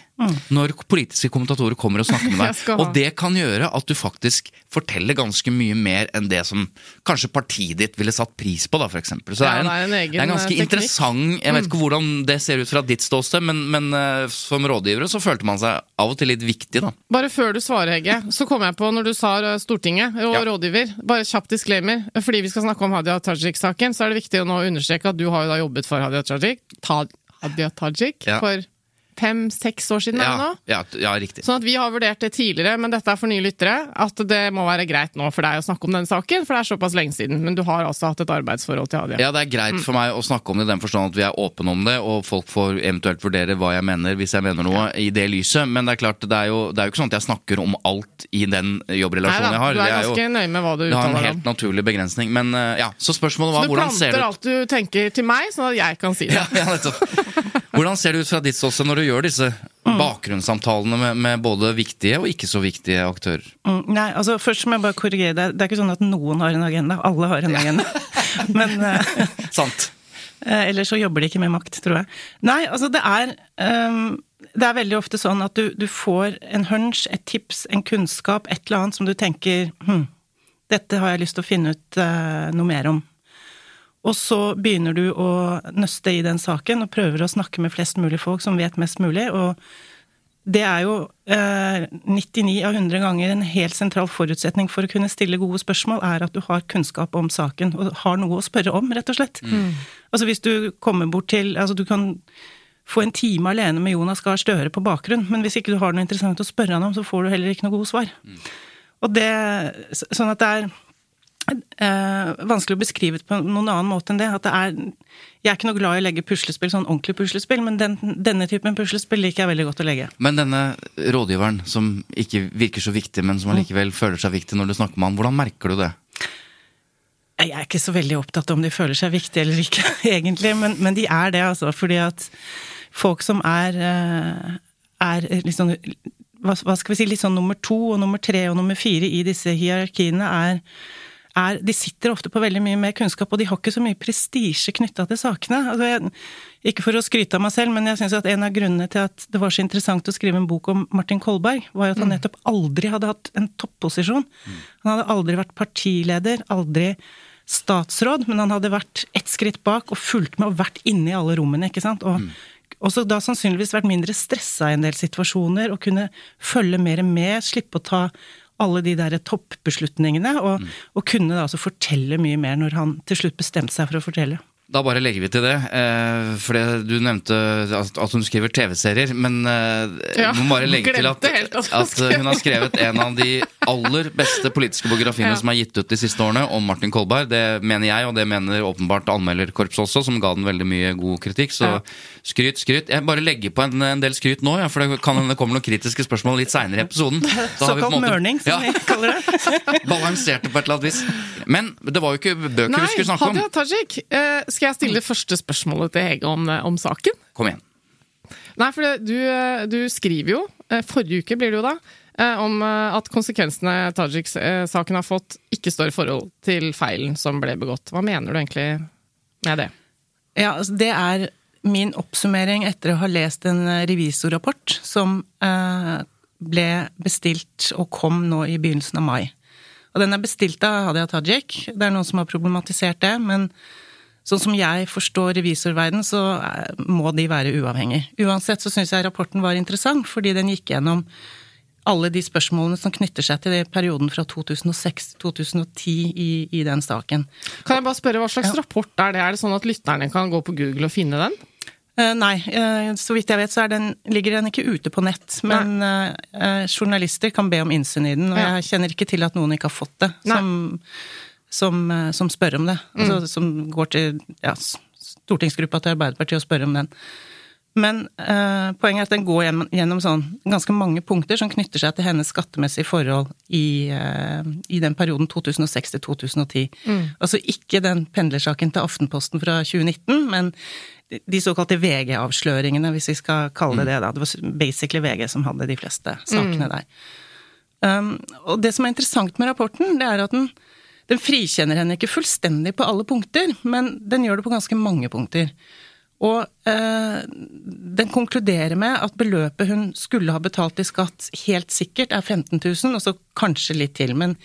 [SPEAKER 1] når politiske kommentatorer kommer og snakker med deg. Og det kan gjøre at du faktisk forteller ganske mye mer enn det som kanskje partiet ditt ville satt pris på, da, eksempel. Så
[SPEAKER 2] Ja,
[SPEAKER 1] det, er en,
[SPEAKER 2] det er en
[SPEAKER 1] det er ganske
[SPEAKER 2] eh, teknikk.
[SPEAKER 1] interessant Jeg vet ikke hvordan det ser ut fra ditt ståsted, men, men uh, som rådgivere så følte man seg av og til litt viktig, da.
[SPEAKER 2] Bare før du svarer, Hegge, så kom jeg på når du sa eh, Stortinget og
[SPEAKER 1] Ja.
[SPEAKER 2] rådgiver. Bare kjapp disclaimer. Fordi vi skal snakke om Hadia Tajik-saken, så er det viktig å nå understreke at du har jo da jobbet for Hadia Tajik, Ta Hadia Tajik
[SPEAKER 1] Ja.
[SPEAKER 2] for fem-seks år siden
[SPEAKER 1] Ja, ja, ja riktig.
[SPEAKER 2] Sånn at vi har vurdert det tidligere, men dette er for nye lyttere, at det må være greit nå for deg å snakke om den saken, for det er såpass lenge siden. Men du har altså hatt et arbeidsforhold til Hadia.
[SPEAKER 1] Ja, det er greit for meg å snakke om det i den forstand at vi er åpne om det, og folk får eventuelt vurdere hva jeg mener hvis jeg mener noe i det lyset. Men det er klart, det er jo, det er jo ikke sånn at jeg snakker om alt i den jobbrelasjonen
[SPEAKER 2] Neida,
[SPEAKER 1] jeg har.
[SPEAKER 2] du er
[SPEAKER 1] er jo
[SPEAKER 2] ganske nøye med hva du uttaler om.
[SPEAKER 1] det har en helt
[SPEAKER 2] om.
[SPEAKER 1] naturlig begrensning. Men eh, ja, så spørsmålet var
[SPEAKER 2] du
[SPEAKER 1] hvordan ser det ut?
[SPEAKER 2] alt du tenker til meg, sånn at jeg kan si det.
[SPEAKER 1] Ja, ja, nettopp. Hvordan ser det ut fra ditt ståsted når du gjør disse bakgrunnssamtalene med, med både viktige og ikke så viktige aktører?
[SPEAKER 3] Mm, Nei, altså først må jeg bare korrigere deg. Det er ikke sånn at noen har en agenda. Alle har en agenda. Men uh,
[SPEAKER 1] Sant.
[SPEAKER 3] Uh, ellers så jobber de ikke med makt, tror jeg. Nei, altså det er um, Det er veldig ofte sånn at du, du får en hunch, et tips, en kunnskap, et eller annet som du tenker hm, dette har jeg lyst til å finne ut uh, noe mer om. Og så begynner du å nøste i den saken og prøver å snakke med flest mulig folk som vet mest mulig. Og det er jo eh, 99 av 100 ganger en helt sentral forutsetning for å kunne stille gode spørsmål, er at du har kunnskap om saken og har noe å spørre om, rett og slett. Altså hvis du kommer bort til Altså du kan få en time alene med Jonas Gahr Støre på bakgrunn, men hvis ikke du har noe interessant å spørre han om, så får du heller ikke noe gode svar. Og det Sånn at det er eh, vanskelig å beskrive det på noen annen måte enn det. At det er Jeg er ikke noe glad i å legge puslespill, sånn ordentlig puslespill, men den, denne typen puslespill liker jeg veldig godt å legge.
[SPEAKER 1] Men denne rådgiveren som ikke virker så viktig, men som allikevel føler seg viktig når du snakker med han, hvordan merker du det?
[SPEAKER 3] Jeg er ikke så veldig opptatt om de føler seg viktige eller ikke, egentlig, men, men de er det, altså. Fordi at folk som er, eh, er hva, hva skal vi si, litt sånn nummer to og nummer tre og nummer fire i disse hierarkiene, er, er De sitter ofte på veldig mye mer kunnskap, og de har ikke så mye prestisje knytta til sakene. Altså jeg, ikke for å skryte av meg selv, men jeg syns at en av grunnene til at det var så interessant å skrive en bok om Martin Kolberg, var at han nettopp aldri hadde hatt en topposisjon. Han hadde aldri vært partileder, aldri statsråd, men han hadde vært ett skritt bak og fulgt med og vært inne i alle rommene, ikke sant. Og også da sannsynligvis vært mindre stressa i en del situasjoner og kunne følge mer med, slippe å ta alle de der toppbeslutningene, og, og kunne da altså fortelle mye mer når han til slutt bestemte seg for å fortelle.
[SPEAKER 1] Da bare legger vi til det. Eh, for du nevnte at, at hun skriver TV-serier, men eh,
[SPEAKER 2] Ja,
[SPEAKER 1] må bare legge til at,
[SPEAKER 2] at
[SPEAKER 1] at eh, hun har skrevet en av de aller beste politiske biografiene
[SPEAKER 2] Ja.
[SPEAKER 1] som er gitt ut de siste årene, om Martin Kolberg. Det mener jeg, og det mener åpenbart anmelderkorpset også, som ga den veldig mye god kritikk. Så
[SPEAKER 2] Ja.
[SPEAKER 1] skryt, skryt. Jeg bare legger på en, en del skryt nå, ja, for det kan hende det kommer noen kritiske spørsmål litt seinere i episoden.
[SPEAKER 3] Såkalt mørning, som
[SPEAKER 1] Ja.
[SPEAKER 3] vi kaller det.
[SPEAKER 1] Balanserte på et eller annet vis. Men det var jo ikke bøker
[SPEAKER 2] Nei,
[SPEAKER 1] vi skulle snakke om.
[SPEAKER 2] Hadia Tajik, eh, skal jeg stille det første spørsmålet til Hege om, om saken?
[SPEAKER 1] Kom igjen.
[SPEAKER 2] Nei, for du, eh, du skriver jo, eh, forrige uke blir det jo da, eh, om eh, at konsekvensene Tajik-saken har fått, ikke står i forhold til feilen som ble begått. Hva mener du egentlig med det?
[SPEAKER 3] Ja, altså det er min oppsummering etter å ha lest en eh, revisorrapport som eh, ble bestilt og kom nå i begynnelsen av mai. Og den er bestilt av Hadia Tajik. Det er noen som har problematisert det, men sånn som jeg forstår revisorverden, så eh, må de være uavhengige. Uansett så syns jeg rapporten var interessant, fordi den gikk gjennom alle de spørsmålene som knytter seg til perioden fra 2006-2010 i, i, den saken.
[SPEAKER 2] Kan jeg bare spørre, Hva slags ja. rapport er det? Er det sånn at lytterne kan gå på Google og finne den?
[SPEAKER 3] Uh, nei, uh, så vidt jeg vet så den, ligger den ikke ute på nett. Men uh, journalister kan be om innsyn i den, og ja. jeg kjenner ikke til at noen ikke har fått det. Som, som, som, spør om det. Mm. Altså, som går til ja, stortingsgruppa til Arbeiderpartiet og spør om den. Men eh, poenget er at den går gjennom, gjennom sånn, ganske mange punkter som knytter seg til hennes skattemessige forhold i, eh, i den perioden 2006 til 2010. Mm. Altså ikke den pendlersaken til Aftenposten fra 2019, men de såkalte VG-avsløringene, hvis vi skal kalle det mm. det. da. Det var basically VG som hadde de fleste sakene mm. der. Um, og det som er interessant med rapporten, det er at den, den frikjenner henne ikke fullstendig på alle punkter, men den gjør det på ganske mange punkter. Og eh, den konkluderer med at beløpet hun skulle ha betalt i skatt, helt sikkert er 15 000, og så kanskje litt til, men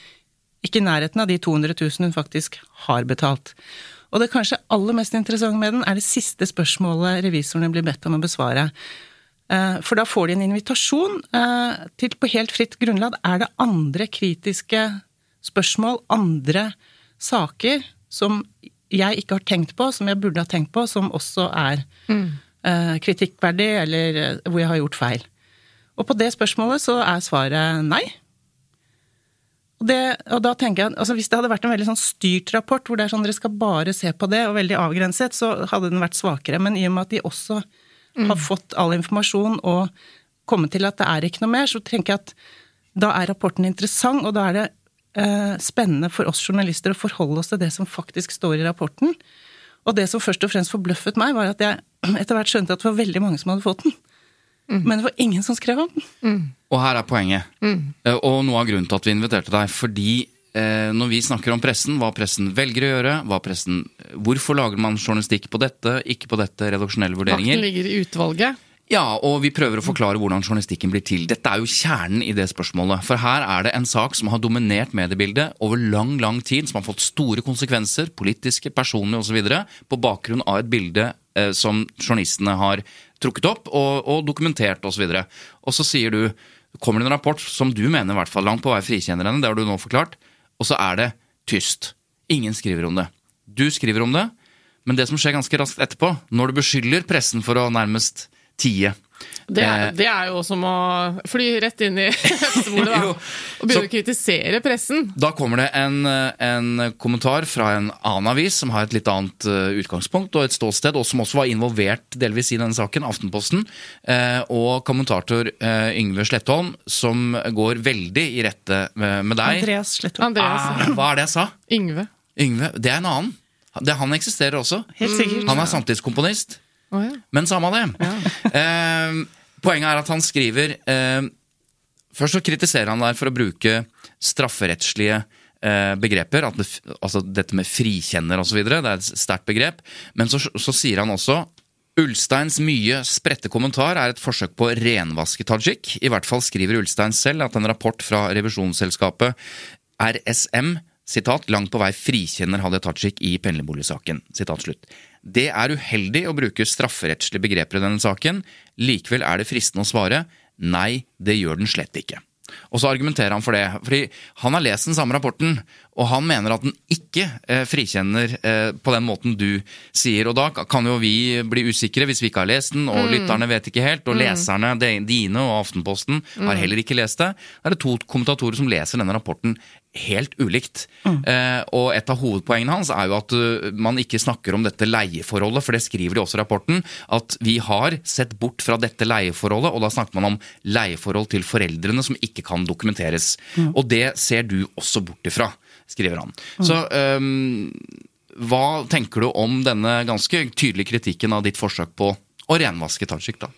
[SPEAKER 3] ikke i nærheten av de 200 000 hun faktisk har betalt. Og det kanskje aller mest interessante med den er det siste spørsmålet revisorene blir bedt om å besvare. Eh, for da får de en invitasjon eh, til på helt fritt grunnlag er det andre kritiske spørsmål, andre saker, som jeg ikke har tenkt på, som jeg burde ha tenkt på, som også er mm. uh, kritikkverdig, eller uh, hvor jeg har gjort feil. Og på det spørsmålet så er svaret nei. Og, det, og da tenker jeg, altså Hvis det hadde vært en veldig sånn styrt rapport, hvor det er sånn dere skal bare se på det, og veldig avgrenset, så hadde den vært svakere. Men i og med at de også mm. har fått all informasjon og kommet til at det er ikke noe mer, så tenker jeg at da er rapporten interessant, og da er det spennende for oss journalister å forholde oss til det som faktisk står i rapporten. Og det som først og fremst forbløffet meg, var at jeg etter hvert skjønte at det var veldig mange som hadde fått den. Mm. Men det var ingen som skrev om den.
[SPEAKER 1] Mm. Og her er poenget. Mm. Eh, og noe av grunnen til at vi inviterte deg. Fordi eh, når vi snakker om pressen, hva pressen velger å gjøre, hva pressen, hvorfor lager man journalistikk på dette, ikke på dette, redaksjonelle vurderinger
[SPEAKER 2] Makten ligger i utvalget.
[SPEAKER 1] Ja, og vi prøver å forklare hvordan journalistikken blir til. Dette er jo kjernen i det spørsmålet. For her er det en sak som har dominert mediebildet over lang, lang tid, som har fått store konsekvenser, politiske, personlige osv., på bakgrunn av et bilde eh, som journalistene har trukket opp og, og dokumentert osv. Og, så og så sier du kommer det en rapport som du mener i hvert fall langt på vei frikjenner henne, det har du nå forklart, og så er det tyst. Ingen skriver om det. Du skriver om det, men det som skjer ganske raskt etterpå, når du beskylder pressen for å nærmest tie.
[SPEAKER 2] Det er, det er, jo som å fly rett inn i sporet, da. og begynne å kritisere pressen.
[SPEAKER 1] Da kommer det en, en, kommentar fra en annen avis som har et litt annet eh, utgangspunkt og et ståsted, og som også var involvert delvis i denne saken, Aftenposten. Eh, og kommentator eh, Yngve Slettholm, som går veldig i rette med deg.
[SPEAKER 3] Andreas Slettholm.
[SPEAKER 2] Andreas.
[SPEAKER 1] Ah, hva er det jeg sa?
[SPEAKER 2] Yngve.
[SPEAKER 1] Yngve. Det er en annen. Det, han eksisterer også.
[SPEAKER 3] Helt sikkert.
[SPEAKER 1] Han er samtidskomponist. Oh, ja. Men samme det. Ja. eh, poenget er at han skriver eh, Først så kritiserer han der for å bruke strafferettslige eh, begreper. Det, altså dette med frikjenner osv. Det er et sterkt begrep. Men så, så sier han også Ulsteins mye spredte kommentar er et forsøk på å renvaske Tajik. I hvert fall skriver Ulstein selv at en rapport fra revisjonsselskapet RSM sitat, langt på vei frikjenner Hadia Tajik i pendlerboligsaken. Det er uheldig å bruke strafferettslige begreper i denne saken. Likevel er det fristende å svare nei, det gjør den slett ikke. Og så argumenterer han for det. Fordi han har lest den samme rapporten, og han mener at den ikke eh, frikjenner eh, på den måten du sier. Og da kan jo vi bli usikre hvis vi ikke har lest den, og mm. lytterne vet ikke helt. Og mm. leserne, dine og Aftenposten, har mm. heller ikke lest det. Da er det to kommentatorer som leser denne rapporten helt ulikt. Mm. Eh, og et av hovedpoengene hans er jo at uh, man ikke snakker om dette leieforholdet, for det skriver de også i rapporten. At vi har sett bort fra dette leieforholdet, og da snakker man om leieforhold til foreldrene som ikke kan dokumenteres. Mm. Og det ser du også bort ifra skriver han. Mm. Så um, hva tenker du om denne ganske tydelige kritikken av ditt forsøk på å renvaske Tajik, da?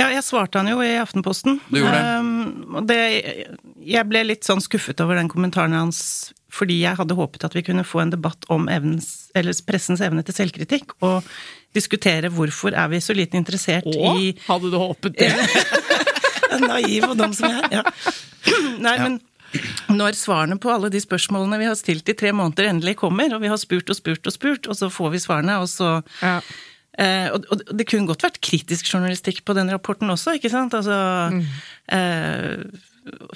[SPEAKER 3] Ja, jeg svarte han jo i Aftenposten.
[SPEAKER 1] Du gjorde det? Um,
[SPEAKER 3] det? Jeg ble litt sånn skuffet over den kommentaren hans, fordi jeg hadde håpet at vi kunne få en debatt om evnens, pressens evne til selvkritikk, og diskutere hvorfor er vi så lite interessert
[SPEAKER 2] Åh, i Hadde du håpet det?
[SPEAKER 3] Naiv og dum som jeg er. Ja. Nei, ja. men når svarene på alle de spørsmålene vi har stilt i tre måneder, endelig kommer, og vi har spurt og spurt og spurt, og så får vi svarene, og så ja. Eh, og, og, det kunne godt vært kritisk journalistikk på den rapporten også, ikke sant? Altså mm. eh,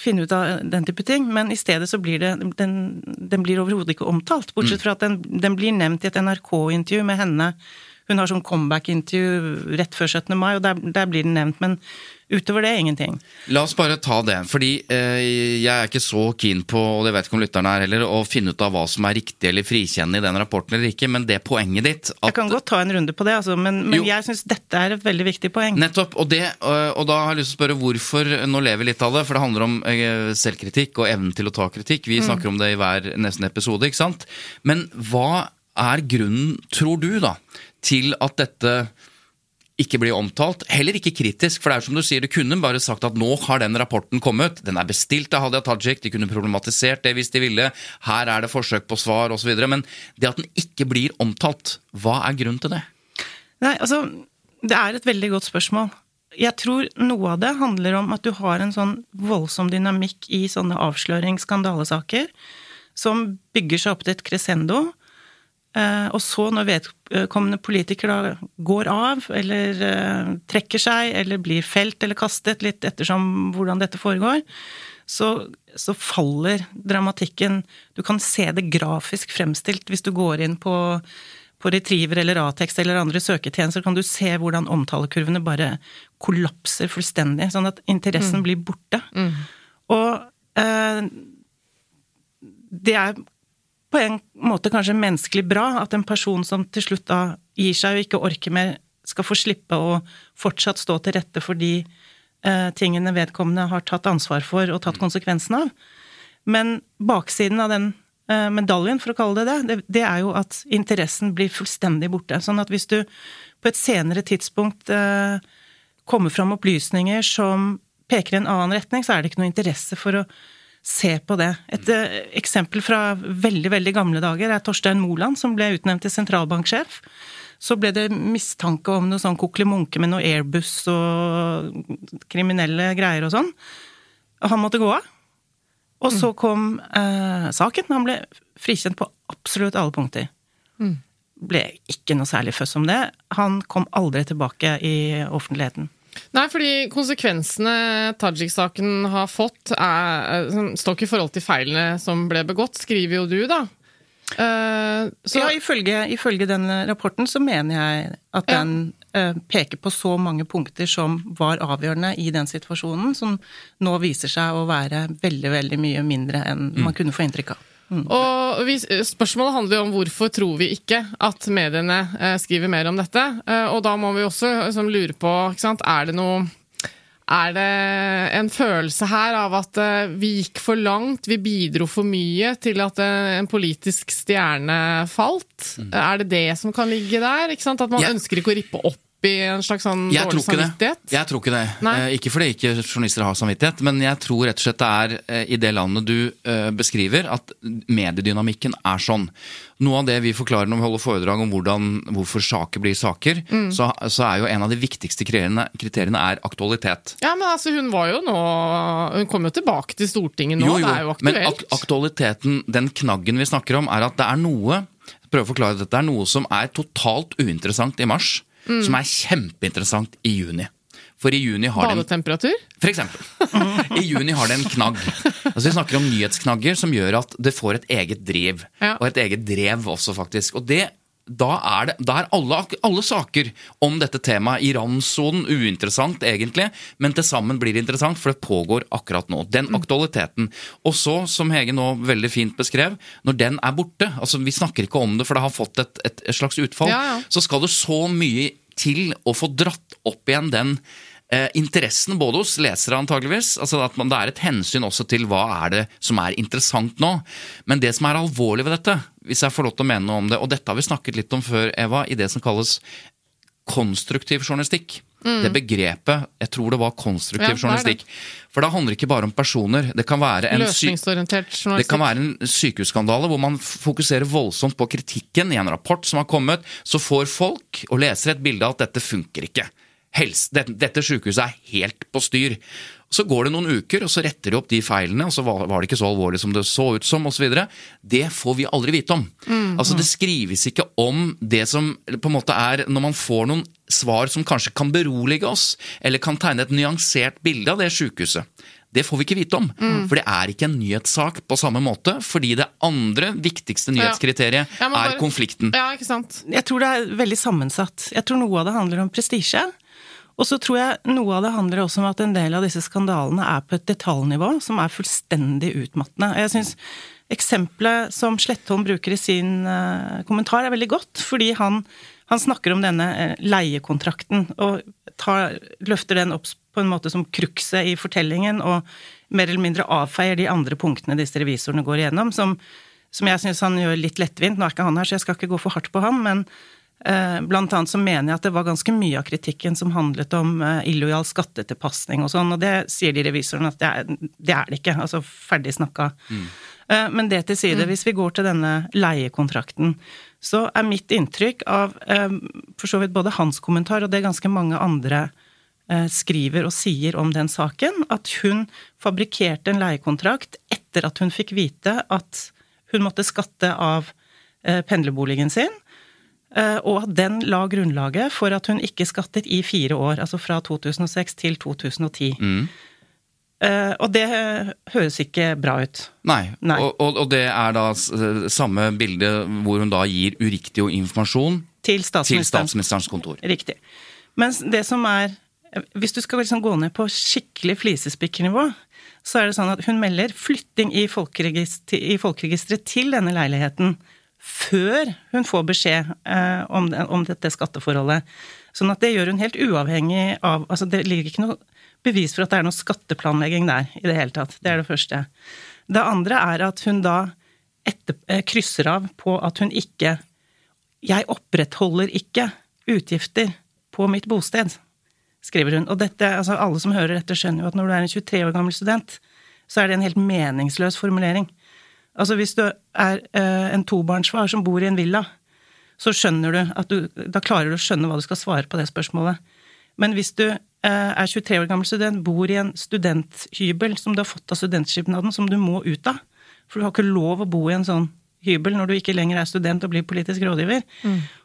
[SPEAKER 3] finne ut av den type ting, men i stedet så blir det Den, den blir overhodet ikke omtalt, bortsett fra at den, den blir nevnt i et NRK-intervju med henne. Hun har sånn comeback-intervju rett før 17. mai, og der, der blir den nevnt. Men Utover det, ingenting.
[SPEAKER 1] La oss bare ta det, fordi eh, jeg er ikke så keen på, og det vet ikke om lytterne er heller, å finne ut av hva som er riktig eller frikjennende i den rapporten eller ikke, men det poenget ditt at,
[SPEAKER 3] Jeg kan godt ta en runde på det, altså, men, men jeg syns dette er et veldig viktig poeng.
[SPEAKER 1] Nettopp, og, det, og da har jeg lyst til å spørre hvorfor Nå lever litt av det, for det handler om eh, selvkritikk og evnen til å ta kritikk. Vi mm. snakker om det i hver nesten episode, ikke sant? Men hva er grunnen, tror du, da, til at dette ikke blir omtalt. Heller ikke kritisk, for det er som du sier, du kunne bare sagt at nå har den rapporten kommet. Den er bestilt av Hadia Tajik, de kunne problematisert det hvis de ville. Her er det forsøk på svar osv. Men det at den ikke blir omtalt, hva er grunnen til det?
[SPEAKER 3] Nei, altså, det er et veldig godt spørsmål. Jeg tror noe av det handler om at du har en sånn voldsom dynamikk i sånne avslørings-skandalesaker som bygger seg opp til et crescendo og så, når vedkommende politiker da går av, eller eh, trekker seg, eller blir felt eller kastet, litt ettersom hvordan dette foregår, så, så, faller dramatikken Du kan se det grafisk fremstilt hvis du går inn på, på Retriever eller Atex eller andre søketjenester, kan du se hvordan omtalekurvene bare kollapser fullstendig, sånn at interessen mm. blir borte. Mm. Og eh, det er på en måte kanskje menneskelig bra at en person som til slutt da gir seg og ikke orker mer, skal få slippe å fortsatt stå til rette for de eh, tingene vedkommende har tatt ansvar for og tatt konsekvensen av. Men baksiden av den eh, medaljen, for å kalle det det, det, det er jo at interessen blir fullstendig borte. Sånn at hvis du på et senere tidspunkt eh, kommer fram opplysninger som peker i en annen retning, så er det ikke noe interesse for å se på det. Et uh, eksempel fra veldig, veldig gamle dager er Torstein Moland, som ble utnevnt til sentralbanksjef. Så ble det mistanke om noe sånn kokelimunke med noe Airbus og kriminelle greier og sånn. Og han måtte gå av. Og så mm. kom eh, saken. Han ble frikjent på absolutt alle punkter. Mm. Ble ikke noe særlig føss om det. Han kom aldri tilbake i offentligheten.
[SPEAKER 2] Nei, fordi konsekvensene Tajik-saken har fått, er, står ikke i forhold til feilene som ble begått, skriver jo du, da.
[SPEAKER 3] Uh, så, ja, ifølge, ifølge, den rapporten så mener jeg at den uh, peker på så mange punkter som var avgjørende i den situasjonen, som nå viser seg å være veldig, veldig mye mindre enn mm. man kunne få inntrykk av.
[SPEAKER 2] Mm. Og vi, Spørsmålet handler jo om hvorfor tror vi ikke at mediene eh, skriver mer om dette. Eh, og da må vi også liksom, lure på Er det noe er det en følelse her av at uh, vi gikk for langt, vi bidro for mye til at uh, en politisk stjerne falt? Mm. Er det det som kan ligge der? At man ja. ønsker ikke å rippe opp i en slags sånn jeg dårlig samvittighet?
[SPEAKER 1] Det. Jeg tror ikke det. Eh, ikke fordi ikke journalister har samvittighet, men jeg tror rett og slett det er eh, i det landet du eh, beskriver, at mediedynamikken er sånn. Noe av det vi forklarer når vi holder foredrag om hvordan, hvorfor saker blir saker, mm. så, så, er jo en av de viktigste kriteriene, kriteriene er aktualitet.
[SPEAKER 2] Ja, men altså hun var jo nå Hun kom jo tilbake til Stortinget nå, jo, jo, det er jo aktuelt.
[SPEAKER 1] Men ak aktualiteten, den knaggen vi snakker om, er at det er noe prøve å forklare dette, det er noe som er totalt uinteressant i mars mm. som er kjempeinteressant i juni. For i juni har
[SPEAKER 2] Badetemperatur?
[SPEAKER 1] Den, for eksempel. I juni har det en knagg. Altså Vi snakker om nyhetsknagger som gjør at det får et eget driv. Ja. Og et eget drev også, faktisk. Og det da er, det, da er alle, alle, saker om dette temaet i randsonen uinteressant, egentlig, men til sammen blir det interessant, for det pågår akkurat nå. Den mm. aktualiteten. Og så, som Hege nå veldig fint beskrev, når den er borte altså Vi snakker ikke om det, for det har fått et, et, et slags utfall. Ja, ja. Så skal det så mye til å få dratt opp igjen den eh, interessen både hos lesere, antageligvis. altså at man, Det er et hensyn også til hva er det som er interessant nå. Men det som er alvorlig ved dette, hvis jeg får lov til å mene noe om det, og dette har vi snakket litt om før, Eva, i det som kalles konstruktiv journalistikk. Mm. Det begrepet Jeg tror det var konstruktiv ja, journalistikk. For da handler det ikke bare om personer. Det kan være en, det kan være en sykehusskandale hvor man fokuserer voldsomt på kritikken i en rapport som har kommet. Så får folk og lesere et bilde av at dette funker ikke helse, dette, dette sykehuset er helt på styr. Så går det noen uker, og så retter de opp de feilene, og så var var det ikke så alvorlig som det så ut som, osv. Det får vi aldri vite om. Altså Det skrives ikke om det som på en måte er Når man får noen svar som kanskje kan berolige oss, eller kan tegne et nyansert bilde av det sjukehuset. Det får vi ikke vite om, for det er ikke en nyhetssak på samme måte. Fordi det andre viktigste nyhetskriteriet
[SPEAKER 2] Ja, men
[SPEAKER 1] er konflikten.
[SPEAKER 2] Ja, ikke sant?
[SPEAKER 3] Jeg tror det er veldig sammensatt. Jeg tror noe av det handler om prestisje. Og så tror jeg noe av det handler også om at en del av disse skandalene er på et detaljnivå som er fullstendig utmattende. Jeg synes eksempelet som Slettholm bruker i sin eh, kommentar, er veldig godt. Fordi han, han snakker om denne eh, leiekontrakten, og tar, løfter den opp på en måte som krukset i fortellingen, og mer eller mindre avfeier de andre punktene disse revisorene går igjennom, som, som jeg syns han gjør litt lettvint. Nå er ikke han her, så jeg skal ikke gå for hardt på han, men Blant annet så mener jeg at det var ganske mye av kritikken som handlet om eh, illojal skattetilpasning og sånn, og det sier de revisorene at det er det, er det ikke. Altså ferdig snakka. Mm. Men det til side, hvis vi går til denne leiekontrakten, så er mitt inntrykk av eh, for så vidt både hans kommentar og det ganske mange andre eh, skriver og sier om den saken, at hun fabrikkerte en leiekontrakt etter at hun fikk vite at hun måtte skatte av eh, pendlerboligen sin. Eh, Og at den la grunnlaget for at hun ikke skattet i fire år, altså fra 2006 til 2010. Mm. Og det høres ikke bra ut.
[SPEAKER 1] Nei,
[SPEAKER 3] Nei.
[SPEAKER 1] Og, og, og det er da samme bilde hvor hun da gir uriktig informasjon
[SPEAKER 3] Til
[SPEAKER 1] til statsministerens kontor.
[SPEAKER 3] Riktig. Mens det som er Hvis du skal liksom gå ned på skikkelig flisespikkernivå, så er det sånn at hun melder flytting i folkeregisteret til denne leiligheten før hun får beskjed eh, om, om dette skatteforholdet. Sånn at det gjør hun helt uavhengig av Altså det ligger ikke noe bevis for at det er noe skatteplanlegging der i det hele tatt. Det er det første. Det andre er at hun da etter, eh, krysser av på at hun ikke jeg opprettholder ikke utgifter på mitt bosted, skriver hun. Og dette, altså alle som hører dette, skjønner jo at når du er en 23 år gammel student, så er det en helt meningsløs formulering. Altså hvis du er eh, en tobarnsfar som bor i en villa, så skjønner du at du Da klarer du å skjønne hva du skal svare på det spørsmålet. Men hvis du eh, er 23 år gammel student, bor i en studenthybel som du har fått av studentskipnaden, som du må ut av, for du har ikke lov å bo i en sånn hybel når du ikke lenger er student og blir politisk rådgiver.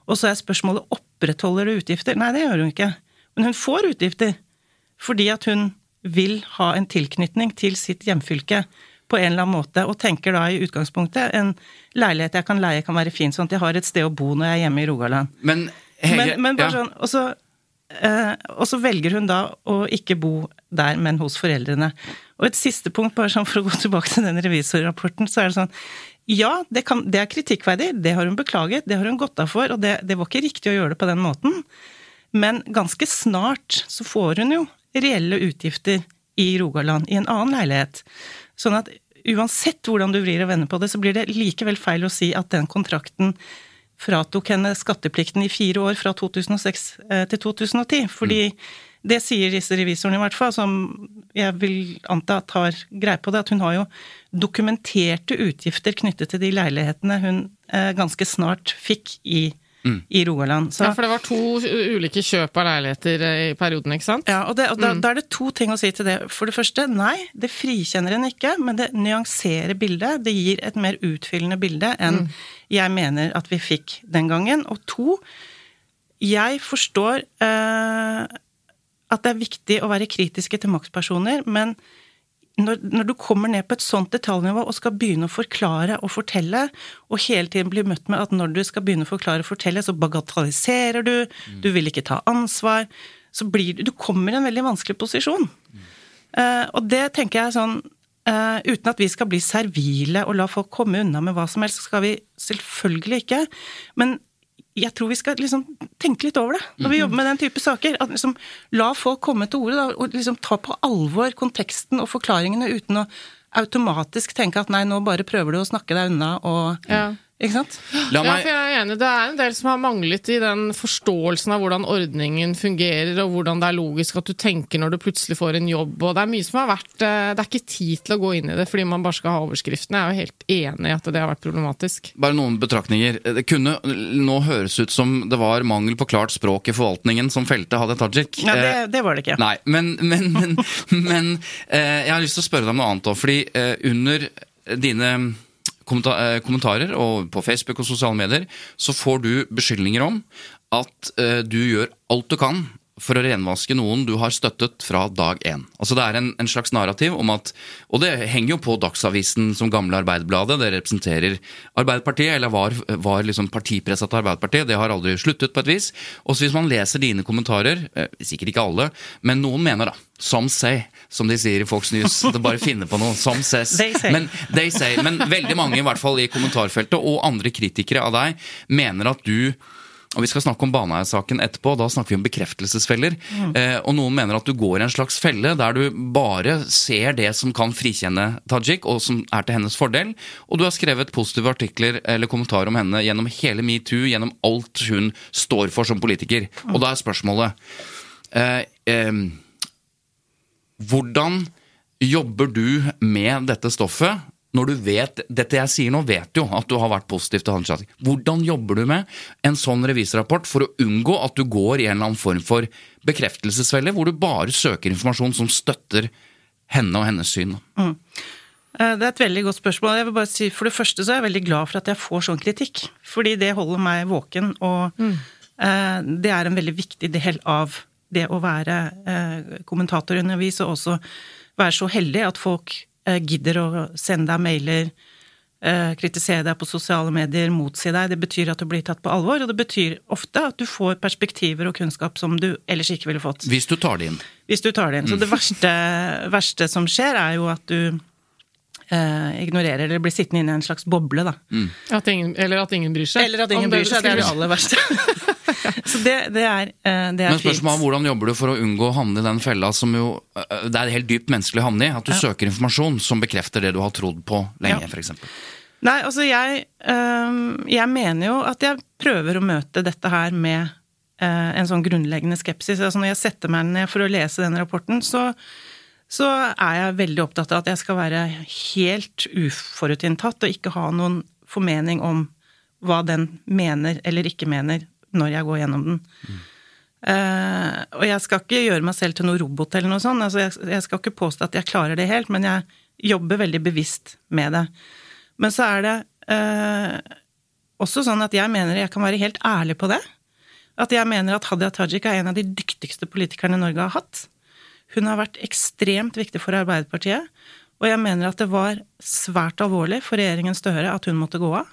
[SPEAKER 3] Og så er spørsmålet opprettholder du utgifter. Nei, det gjør hun ikke. Men hun får utgifter fordi at hun vil ha en tilknytning til sitt hjemfylke på en eller annen måte, og tenker da i utgangspunktet en leilighet jeg kan leie kan være fin, sånn at jeg har et sted å bo når jeg er hjemme i Rogaland.
[SPEAKER 1] Men Hege
[SPEAKER 3] Men, men bare
[SPEAKER 1] ja.
[SPEAKER 3] sånn, og så, eh, og så velger hun da å ikke bo der, men hos foreldrene. Og et siste punkt, bare sånn for å gå tilbake til den revisorrapporten, så er det sånn Ja, det, kan, det er kritikkverdig, det har hun beklaget, det har hun gått av for, og det, det var ikke riktig å gjøre det på den måten. Men ganske snart så får hun jo reelle utgifter i Rogaland, i en annen leilighet. Sånn at uansett hvordan du vrir og vender på det, så blir det likevel feil å si at den kontrakten fratok henne skatteplikten i fire år fra 2006 eh, til 2010. Fordi det sier disse revisorene i hvert fall, som jeg vil anta tar greie på det, at hun har jo dokumenterte utgifter knyttet til de leilighetene hun eh, ganske snart fikk i, i Rogaland. Så,
[SPEAKER 2] Ja, for det var to ulike kjøp av leiligheter eh, i perioden, ikke sant?
[SPEAKER 3] ja, og, det, og da, da er det to ting å si til det. For det første, nei, det frikjenner en ikke, men det nyanserer bildet. Det gir et mer utfyllende bilde enn jeg mener at vi fikk den gangen. Og to, jeg forstår eh, at det er viktig å være kritiske til maktpersoner, men når, når du kommer ned på et sånt detaljnivå og skal begynne å forklare og fortelle, og hele tiden blir møtt med at når du skal begynne å forklare og fortelle, så bagatelliserer du, du vil ikke ta ansvar, så blir du Du kommer i en veldig vanskelig posisjon. Eh, og det tenker jeg sånn uh, Uten at vi skal bli servile og la folk komme unna med hva som helst, skal vi selvfølgelig ikke. Men jeg tror vi skal liksom tenke litt over det når vi jobber med den type saker. At liksom La folk komme til orde og liksom ta på alvor konteksten og forklaringene uten å automatisk tenke at nei, nå bare prøver du å snakke deg unna og
[SPEAKER 2] Ja.
[SPEAKER 3] Ikke sant?
[SPEAKER 1] La
[SPEAKER 2] Ja, for jeg er enig. Det er en del som har manglet i den forståelsen av hvordan ordningen fungerer, og hvordan det er logisk at du tenker når du plutselig får en jobb. og Det er mye som har vært eh, Det er ikke tid til å gå inn i det fordi man bare skal ha overskriften. Jeg er jo helt enig i at det har vært problematisk.
[SPEAKER 1] Bare noen betraktninger. Det kunne nå høres ut som det var mangel på klart språk i forvaltningen som felte Hadia Tajik.
[SPEAKER 3] Ja, det,
[SPEAKER 1] Eh,
[SPEAKER 3] det var det ikke.
[SPEAKER 1] Nei, men, men, men, men eh, jeg har lyst til å spørre deg om noe annet òg. Fordi under dine kommentarer og på Facebook og sosiale medier, så får du beskyldninger om at eh, du gjør alt du kan for å renvaske noen du har støttet fra dag én. Altså Det er en, en slags narrativ om at Og det henger jo på Dagsavisen som gamle Arbeiderbladet. Det representerer Arbeiderpartiet, eller var, var liksom partipressa til Arbeiderpartiet. Det har aldri sluttet, på et vis. Og så hvis man leser dine kommentarer, eh, sikkert ikke alle, men noen mener, da, som say, som de sier i Fox News. Det bare finner på noe. Som says.
[SPEAKER 3] They say.
[SPEAKER 1] Men, they say. Men veldig mange, i hvert fall i kommentarfeltet, og andre kritikere av deg, mener at du og Vi skal snakke om Baneheia-saken etterpå, da snakker vi om bekreftelsesfeller. Eh, og Noen mener at du går i en slags felle der du bare ser det som kan frikjenne Tajik, og som er til hennes fordel. Og du har skrevet positive artikler eller kommentarer om henne gjennom hele metoo, gjennom alt hun står for som politiker. Og da er spørsmålet eh, eh, Hvordan jobber du med dette stoffet? Når du vet, Dette jeg sier nå, vet jo at du har vært positiv til Hadia Hvordan jobber du med en sånn revisrapport for å unngå at du går i en eller annen form for bekreftelsesfelle, hvor du bare søker informasjon som støtter henne og hennes syn?
[SPEAKER 3] Mm. Det er et veldig godt spørsmål. Jeg vil bare si, For det første så er jeg veldig glad for at jeg får sånn kritikk. Fordi det holder meg våken, og eh, det er en veldig viktig del av det å være eh, kommentator undervis, og også være så heldig at folk eh, gidder å sende deg mailer, eh, kritisere deg på sosiale medier, motsi deg. Det betyr at du blir tatt på alvor, og det betyr ofte at du får perspektiver og kunnskap som du ellers ikke ville fått.
[SPEAKER 1] Hvis du tar det inn.
[SPEAKER 3] Hvis du tar det inn. Så det verste, verste som skjer, er jo at du eh, ignorerer eller blir sittende inne i en slags boble, da.
[SPEAKER 2] At ingen, eller at ingen bryr seg.
[SPEAKER 3] Eller at ingen bryr seg. Det er det aller verste. Så det, det er, eh, det er
[SPEAKER 1] Men spørsmålet er hvordan jobber du for å unngå å havne i den fella som jo øh, Det er helt dypt menneskelig å havne i. At du søker informasjon som bekrefter det du har trodd på lenge,
[SPEAKER 3] Ja.
[SPEAKER 1] eksempel.
[SPEAKER 3] Nei, altså jeg, øhm, jeg mener jo at jeg prøver å møte dette her med en sånn grunnleggende skepsis. Altså når jeg setter meg ned for å lese den rapporten, så, så er jeg veldig opptatt av at jeg skal være helt uforutinntatt og ikke ha noen formening om hva den mener eller ikke mener når jeg går gjennom den. Eh, og jeg skal ikke gjøre meg selv til noe robot eller noe sånt. Altså jeg, jeg skal ikke påstå at jeg klarer det helt, men jeg jobber veldig bevisst med det. Men så er det uh, også sånn at jeg mener jeg kan være helt ærlig på det. At jeg mener at Hadia Tajik er en av de dyktigste politikerne Norge har hatt. Hun har vært ekstremt viktig for Arbeiderpartiet, og jeg mener at det var svært alvorlig for regjeringen Støre at hun måtte gå av.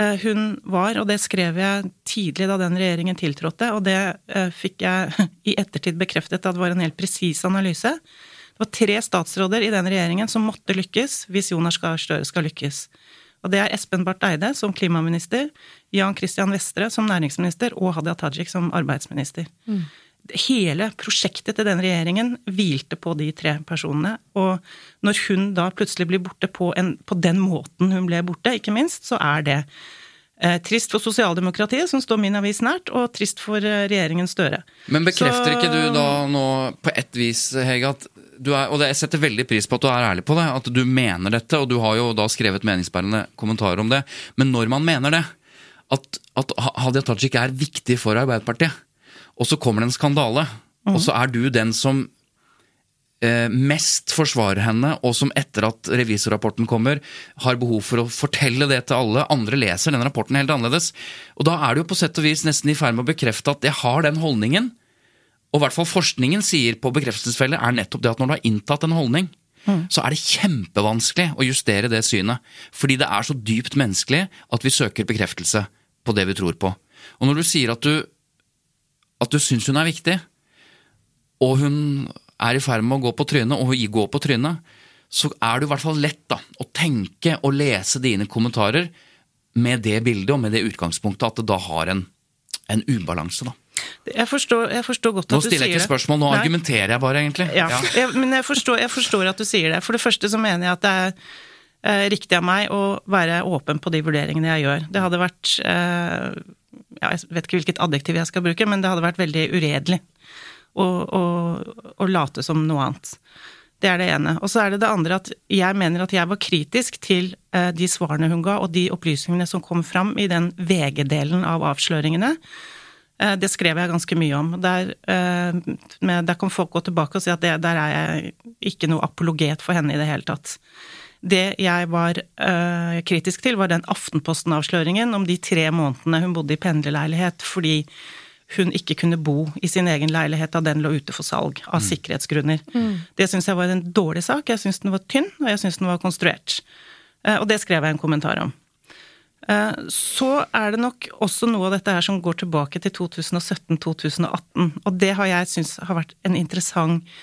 [SPEAKER 3] Eh, Hun var, og det skrev jeg tidlig da den regjeringen tiltrådte, og det eh, fikk jeg i ettertid bekreftet at det var en helt presis analyse. Det var tre statsråder i den regjeringen som måtte lykkes hvis Jonas Gahr Støre skal lykkes. Og det er Espen Barth Eide som klimaminister, Jan Christian Vestre som næringsminister og Hadia Tajik som arbeidsminister. Hele prosjektet til den regjeringen hvilte på de tre personene. Og når hun da plutselig blir borte på, en, på den måten hun ble borte, ikke minst, så er det eh, trist for sosialdemokratiet, som står min avis nært, og trist for eh, regjeringen Støre.
[SPEAKER 1] Men bekrefter
[SPEAKER 3] Så-
[SPEAKER 1] ikke du da nå på et vis, Hege, at du er, og jeg setter veldig pris på at du er ærlig på det, at du mener dette, og du har jo da skrevet meningsbærende kommentarer om det, men når man mener det, at, at Hadia Tajik er viktig for Arbeiderpartiet, og så kommer det en skandale, og så er du den som eh, mest forsvarer henne, og som etter at revisorrapporten kommer, har behov for å fortelle det til alle. Andre leser den rapporten helt annerledes. Og da er du jo på sett og vis nesten i ferd med å bekrefte at jeg har den holdningen. Og i hvert fall forskningen sier på bekreftelsesfellet er nettopp det at når du har inntatt en holdning, så er det kjempevanskelig å justere det synet. Fordi det er så dypt menneskelig at vi søker bekreftelse på det vi tror på. Og når du sier at du, at du syns hun er viktig, og hun er i ferd med å gå på trynet, og hun går på trynet, så er det i hvert fall lett da, å tenke og lese dine kommentarer med det bildet og med det utgangspunktet at det da har en, en ubalanse. da.
[SPEAKER 3] Jeg forstår, jeg forstår godt
[SPEAKER 1] Nå
[SPEAKER 3] at du
[SPEAKER 1] stiller jeg ikke spørsmål, nå
[SPEAKER 3] Nei.
[SPEAKER 1] argumenterer jeg bare, egentlig.
[SPEAKER 3] Ja, Jeg, men jeg forstår, jeg forstår at du sier det. For det første så mener jeg at det er eh, riktig av meg å være åpen på de vurderingene jeg gjør. Det hadde vært eh, ja, Jeg vet ikke hvilket adjektiv jeg skal bruke, men det hadde vært veldig uredelig å, å, å late som noe annet. Det er det ene. Og så er det det andre at jeg mener at jeg var kritisk til eh, de svarene hun ga, og de opplysningene som kom fram i den VG-delen av avsløringene. Eh, det skrev jeg ganske mye om. Der, eh, der kan folk gå tilbake og si at det, der er jeg ikke noe apologet for henne i det hele tatt. Det jeg var øh, kritisk til, var den Aftenposten-avsløringen om de tre månedene hun bodde i pendlerleilighet fordi hun ikke kunne bo i sin egen leilighet da den lå ute for salg, av mm. sikkerhetsgrunner. Mm. Det syns jeg var en dårlig sak. Jeg syns den var tynn, og jeg syns den var konstruert. Eh, og det skrev jeg en kommentar om. Eh, så er det nok også noe av dette her som går tilbake til 2017-2018. Og det har jeg syntes har vært en interessant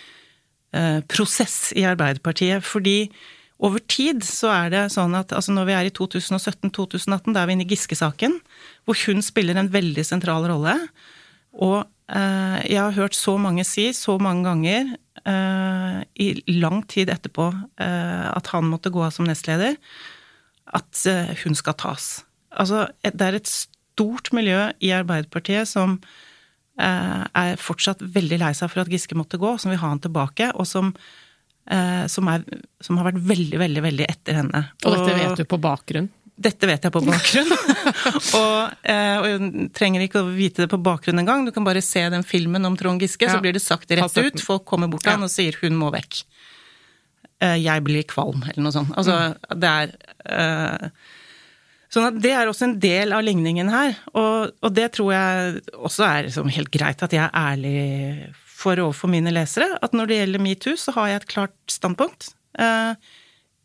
[SPEAKER 3] prosess i Arbeiderpartiet. Fordi over tid så er det sånn at altså når vi er i 2017-2018, da er vi inne i Giske-saken, hvor hun spiller en veldig sentral rolle. Og eh, jeg har hørt så mange si så mange ganger eh, i lang tid etterpå eh, at han måtte gå av som nestleder, at eh, hun skal tas. Altså, det er et stort miljø i Arbeiderpartiet som eh, er fortsatt veldig lei seg for at Giske måtte gå, som vil ha han tilbake, og som som, er, som, har vært veldig, veldig veldig etter henne.
[SPEAKER 2] Og dette vet du på bakgrunn?
[SPEAKER 3] Dette vet jeg på bakgrunn. og, eh, og, jeg trenger ikke å vite det på bakgrunn engang. Du kan bare se den filmen om Trond Giske, ja. så blir det sagt rett ut. Folk kommer bort til ja. han og sier 'hun må vekk'. Eh, 'Jeg blir kvalm', eller noe sånt. Altså, mm. det er eh, Sånn at det er også en del av ligningen her. Og, og det tror jeg også er liksom helt greit at jeg er ærlig for overfor mine lesere at når det gjelder metoo, så har jeg et klart standpunkt. Eh,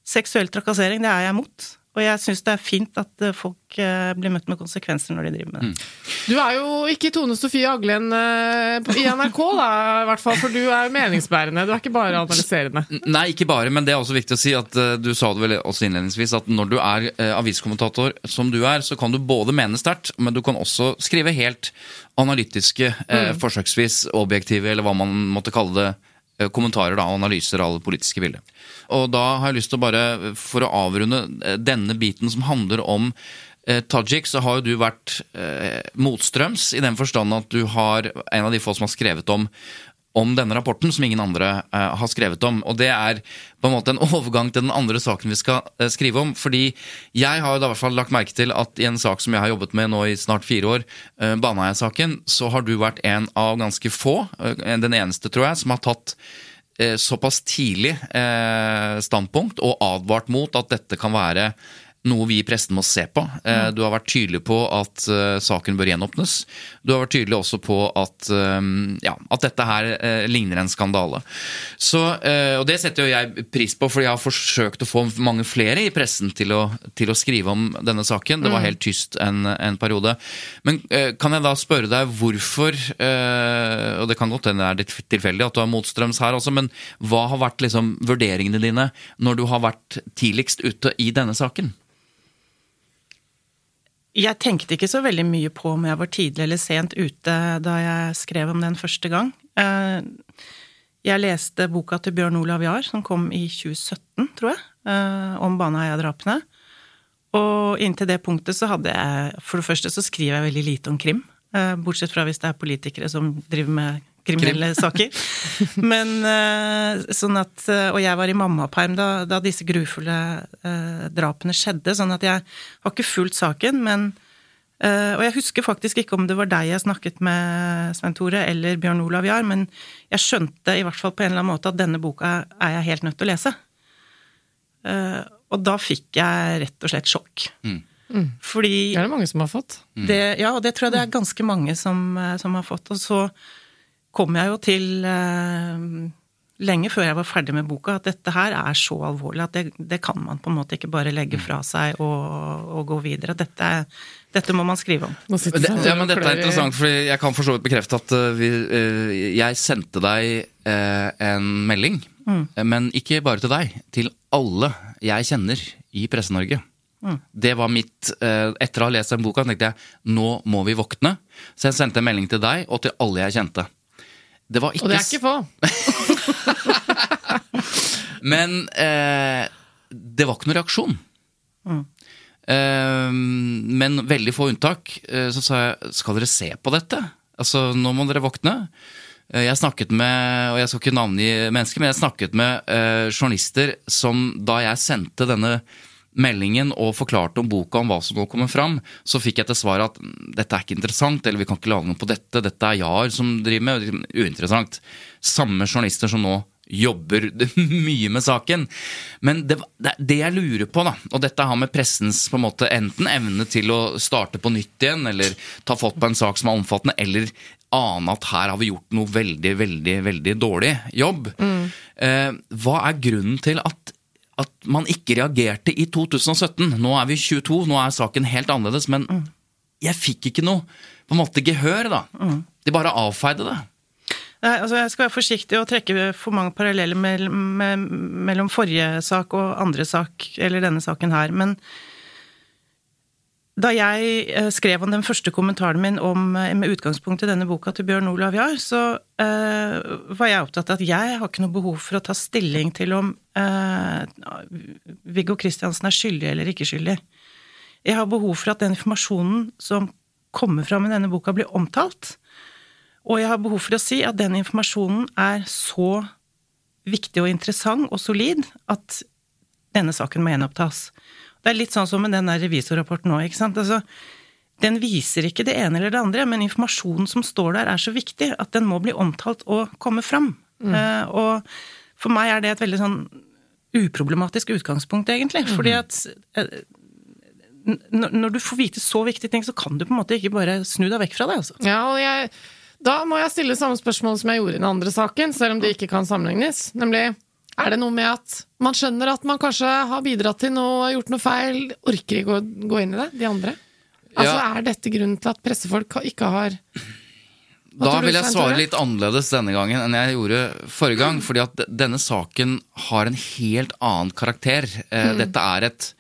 [SPEAKER 3] seksuell trakassering, det er jeg mot. Og jeg syns det er fint at eh, folk eh, blir møtt med konsekvenser når de driver med det. Mm.
[SPEAKER 2] Du er jo ikke Tone Sofie Aglen eh, i NRK, da, i hvert fall, for du er jo meningsbærende. Du er ikke bare analyserende.
[SPEAKER 1] Nei, ikke bare, men det er også viktig å si at du sa det vel også innledningsvis, at når du er aviskommentator som du er, så kan du både mene sterkt, men du kan også skrive helt analytiske, mm. forsøksvis objektive, eller hva man måtte kalle det kommentarer da, og analyser av det politiske bildet. Og da har jeg lyst til å bare, for å avrunde eh, denne biten som handler om eh, Tajik, så har jo du vært eh, motstrøms i den forstand at du har en av de få som har skrevet om om denne rapporten som ingen andre eh, har skrevet om. Og det er på en måte en overgang til den andre saken vi skal eh, skrive om. Fordi jeg har da i hvert fall lagt merke til at i en sak som jeg har jobbet med nå i snart fire år, eh, Baneheia-saken, så har du vært en av ganske få, uh, den eneste tror jeg, som har tatt såpass tidlig standpunkt og advart mot at dette kan være noe vi i pressen må se på. Eh, du har vært tydelig på at uh, saken bør gjenåpnes. Du har vært tydelig også på at, um, ja, at dette her ligner en skandale. Så, og Det setter jo jeg pris på, for jeg har forsøkt å få mange flere i pressen til å, til å skrive om denne saken. Det var mm. helt tyst en, en periode. Men kan jeg da spørre deg hvorfor, og det kan godt hende det er tilfeldig at du har motstrøms her også, men hva har vært liksom, vurderingene dine når du har vært tidligst ute i denne saken?
[SPEAKER 3] Jeg tenkte ikke så veldig mye på om jeg var tidlig eller sent ute da jeg skrev om den første gang. Eh, jeg leste boka til Bjørn Olav Jahr, som kom i 2017, tror jeg, eh, om Baneheia-drapene. Og inntil det punktet så hadde jeg For det første så skriver jeg veldig lite om krim. Eh, bortsett fra hvis det er politikere som driver med kriminelle Krim. saker. Men uh, sånn at uh, Og jeg var i mammaperm da, da disse grufulle uh, drapene skjedde, sånn at jeg har ikke fulgt saken, men Og jeg husker faktisk ikke om det var deg jeg snakket med, Svein Tore, eller Bjørn Olav Jahr, men jeg skjønte i hvert fall på en eller annen måte at denne boka er jeg helt nødt til å lese. og da fikk jeg rett og slett sjokk. Mm.
[SPEAKER 2] Mm. Fordi Det er det mange som har fått.
[SPEAKER 3] Det, ja, og det tror jeg det er ganske mange som, som har fått. Og så kom jeg jo til eh, lenge før jeg var ferdig med boka, at dette her er så alvorlig at det, det kan man på en måte ikke bare legge fra seg og, og gå videre. Dette, dette, må man skrive om.
[SPEAKER 1] Det, ja, men dette er interessant, for jeg kan for så vidt bekrefte at uh, vi, uh, jeg sendte deg en melding, mm. men ikke bare til deg. Til alle jeg kjenner i Presse-Norge. Mm. Det var mitt Etter å ha lest den boka tenkte jeg nå må vi våkne. Så jeg sendte en melding til deg og til alle jeg kjente.
[SPEAKER 2] Det var ikke Og det er ikke få!
[SPEAKER 1] Men eh, det var ikke noen reaksjon. Eh, men veldig få unntak. Eh, så sa jeg skal dere se på dette? Altså, nå må dere våkne. Eh, Jeg snakket med, og jeg skal ikke navngi mennesker, men jeg snakket med eh, journalister som da jeg sendte denne meldingen og forklarte om boka om hva som nå kommer fram, så fikk jeg til svar at "Mm, dette er ikke interessant, eller vi kan ikke lage noe på dette, dette er Jahr som driver med, uinteressant. Samme journalister som nå jobber mye med saken. Men det, det, jeg lurer på, da, og dette har med pressens på en måte enten evne til å starte på nytt igjen, eller ta fatt på en sak som er omfattende, eller ane at her har vi gjort noe veldig, veldig, veldig dårlig jobb. Eh, hva er grunnen til at at man ikke reagerte i 2017. Nå er vi 22, nå er saken helt annerledes, men jeg fikk ikke noe på en måte gehør, da. De bare avfeide det.
[SPEAKER 3] Nei, altså Jeg skal være forsiktig og trekke for mange paralleller mellom, mellom forrige sak og andre sak, eller denne saken her. Men da jeg eh, skrev om den første kommentaren min om, eh, med utgangspunkt i denne boka til Bjørn Olav Jahr, så eh, var jeg opptatt av at jeg har ikke noe behov for å ta stilling til om eh, Viggo Kristiansen er skyldig eller ikke skyldig. Jeg har behov for at den informasjonen som kommer fram i denne boka, blir omtalt. Og jeg har behov for å si at den informasjonen er så viktig og interessant og solid at denne saken må gjenopptas. Det er litt sånn som med den der revisorrapporten òg, ikke sant. Altså, den viser ikke det ene eller det andre, men informasjonen som står der er så viktig at den må bli omtalt og komme fram. Eh, og for meg er det et veldig sånn uproblematisk utgangspunkt, egentlig. Fordi at uh, når du får vite så viktige ting, så kan du på en måte ikke bare snu deg vekk fra det, altså.
[SPEAKER 2] Ja, og jeg, da må jeg stille samme spørsmål som jeg gjorde i den andre saken, selv om det ikke kan sammenlignes. Nemlig, er det noe med at man skjønner at man kanskje har bidratt til noe, gjort noe feil, orker ikke å gå inn i det, de andre? Altså,
[SPEAKER 1] Ja.
[SPEAKER 2] Er dette grunnen til at pressefolk ikke har Hva
[SPEAKER 1] Da vil jeg svare litt annerledes denne gangen enn jeg gjorde forrige gang. fordi at denne saken har en helt annen karakter. Mm. Dette er et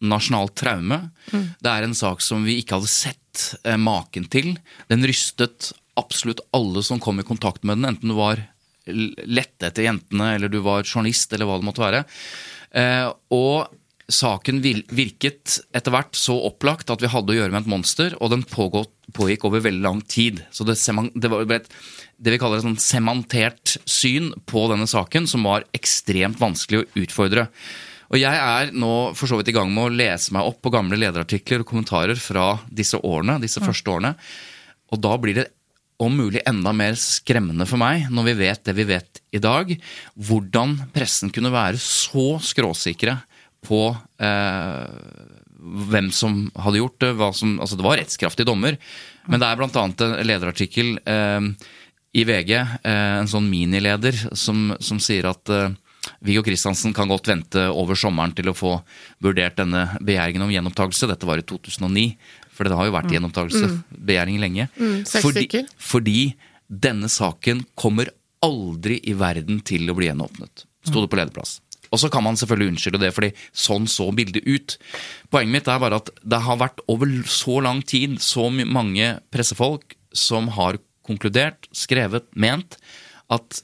[SPEAKER 1] nasjonalt traume. Det er en sak som vi ikke hadde sett eh, maken til. Den rystet absolutt alle som kom i kontakt med den, enten du var lette etter jentene, eller du var journalist, eller hva det måtte være. Eh, og saken virket etter hvert så opplagt at vi hadde å gjøre med et monster, og den pågått, pågikk over veldig lang tid. Så det, det var et, det vi kaller et sånn semantert syn på denne saken, som var ekstremt vanskelig å utfordre. Og jeg er nå for så vidt i gang med å lese meg opp på gamle lederartikler og kommentarer fra disse årene, disse første årene. Og da blir det om mulig enda mer skremmende for meg, når vi vet det vi vet i dag, hvordan pressen kunne være så skråsikre på eh, hvem som hadde gjort det. Som, altså det var rettskraftige dommer, men det er annet en lederartikkel eh, i VG, eh, en sånn minileder, som, som sier at eh, Viggo Kristiansen kan godt vente over sommeren til å få vurdert denne begjæringen om gjenopptakelse. Dette var i 2009, for det har jo vært gjenopptakelsesbegjæring lenge.
[SPEAKER 2] Mm,
[SPEAKER 1] fordi, fordi denne saken kommer aldri i verden til å bli gjenåpnet. Sto det på lederplass. Og så kan man selvfølgelig unnskylde det, fordi sånn så bildet ut. Poenget mitt er bare at det har vært over så lang tid så mange pressefolk som har konkludert, skrevet, ment at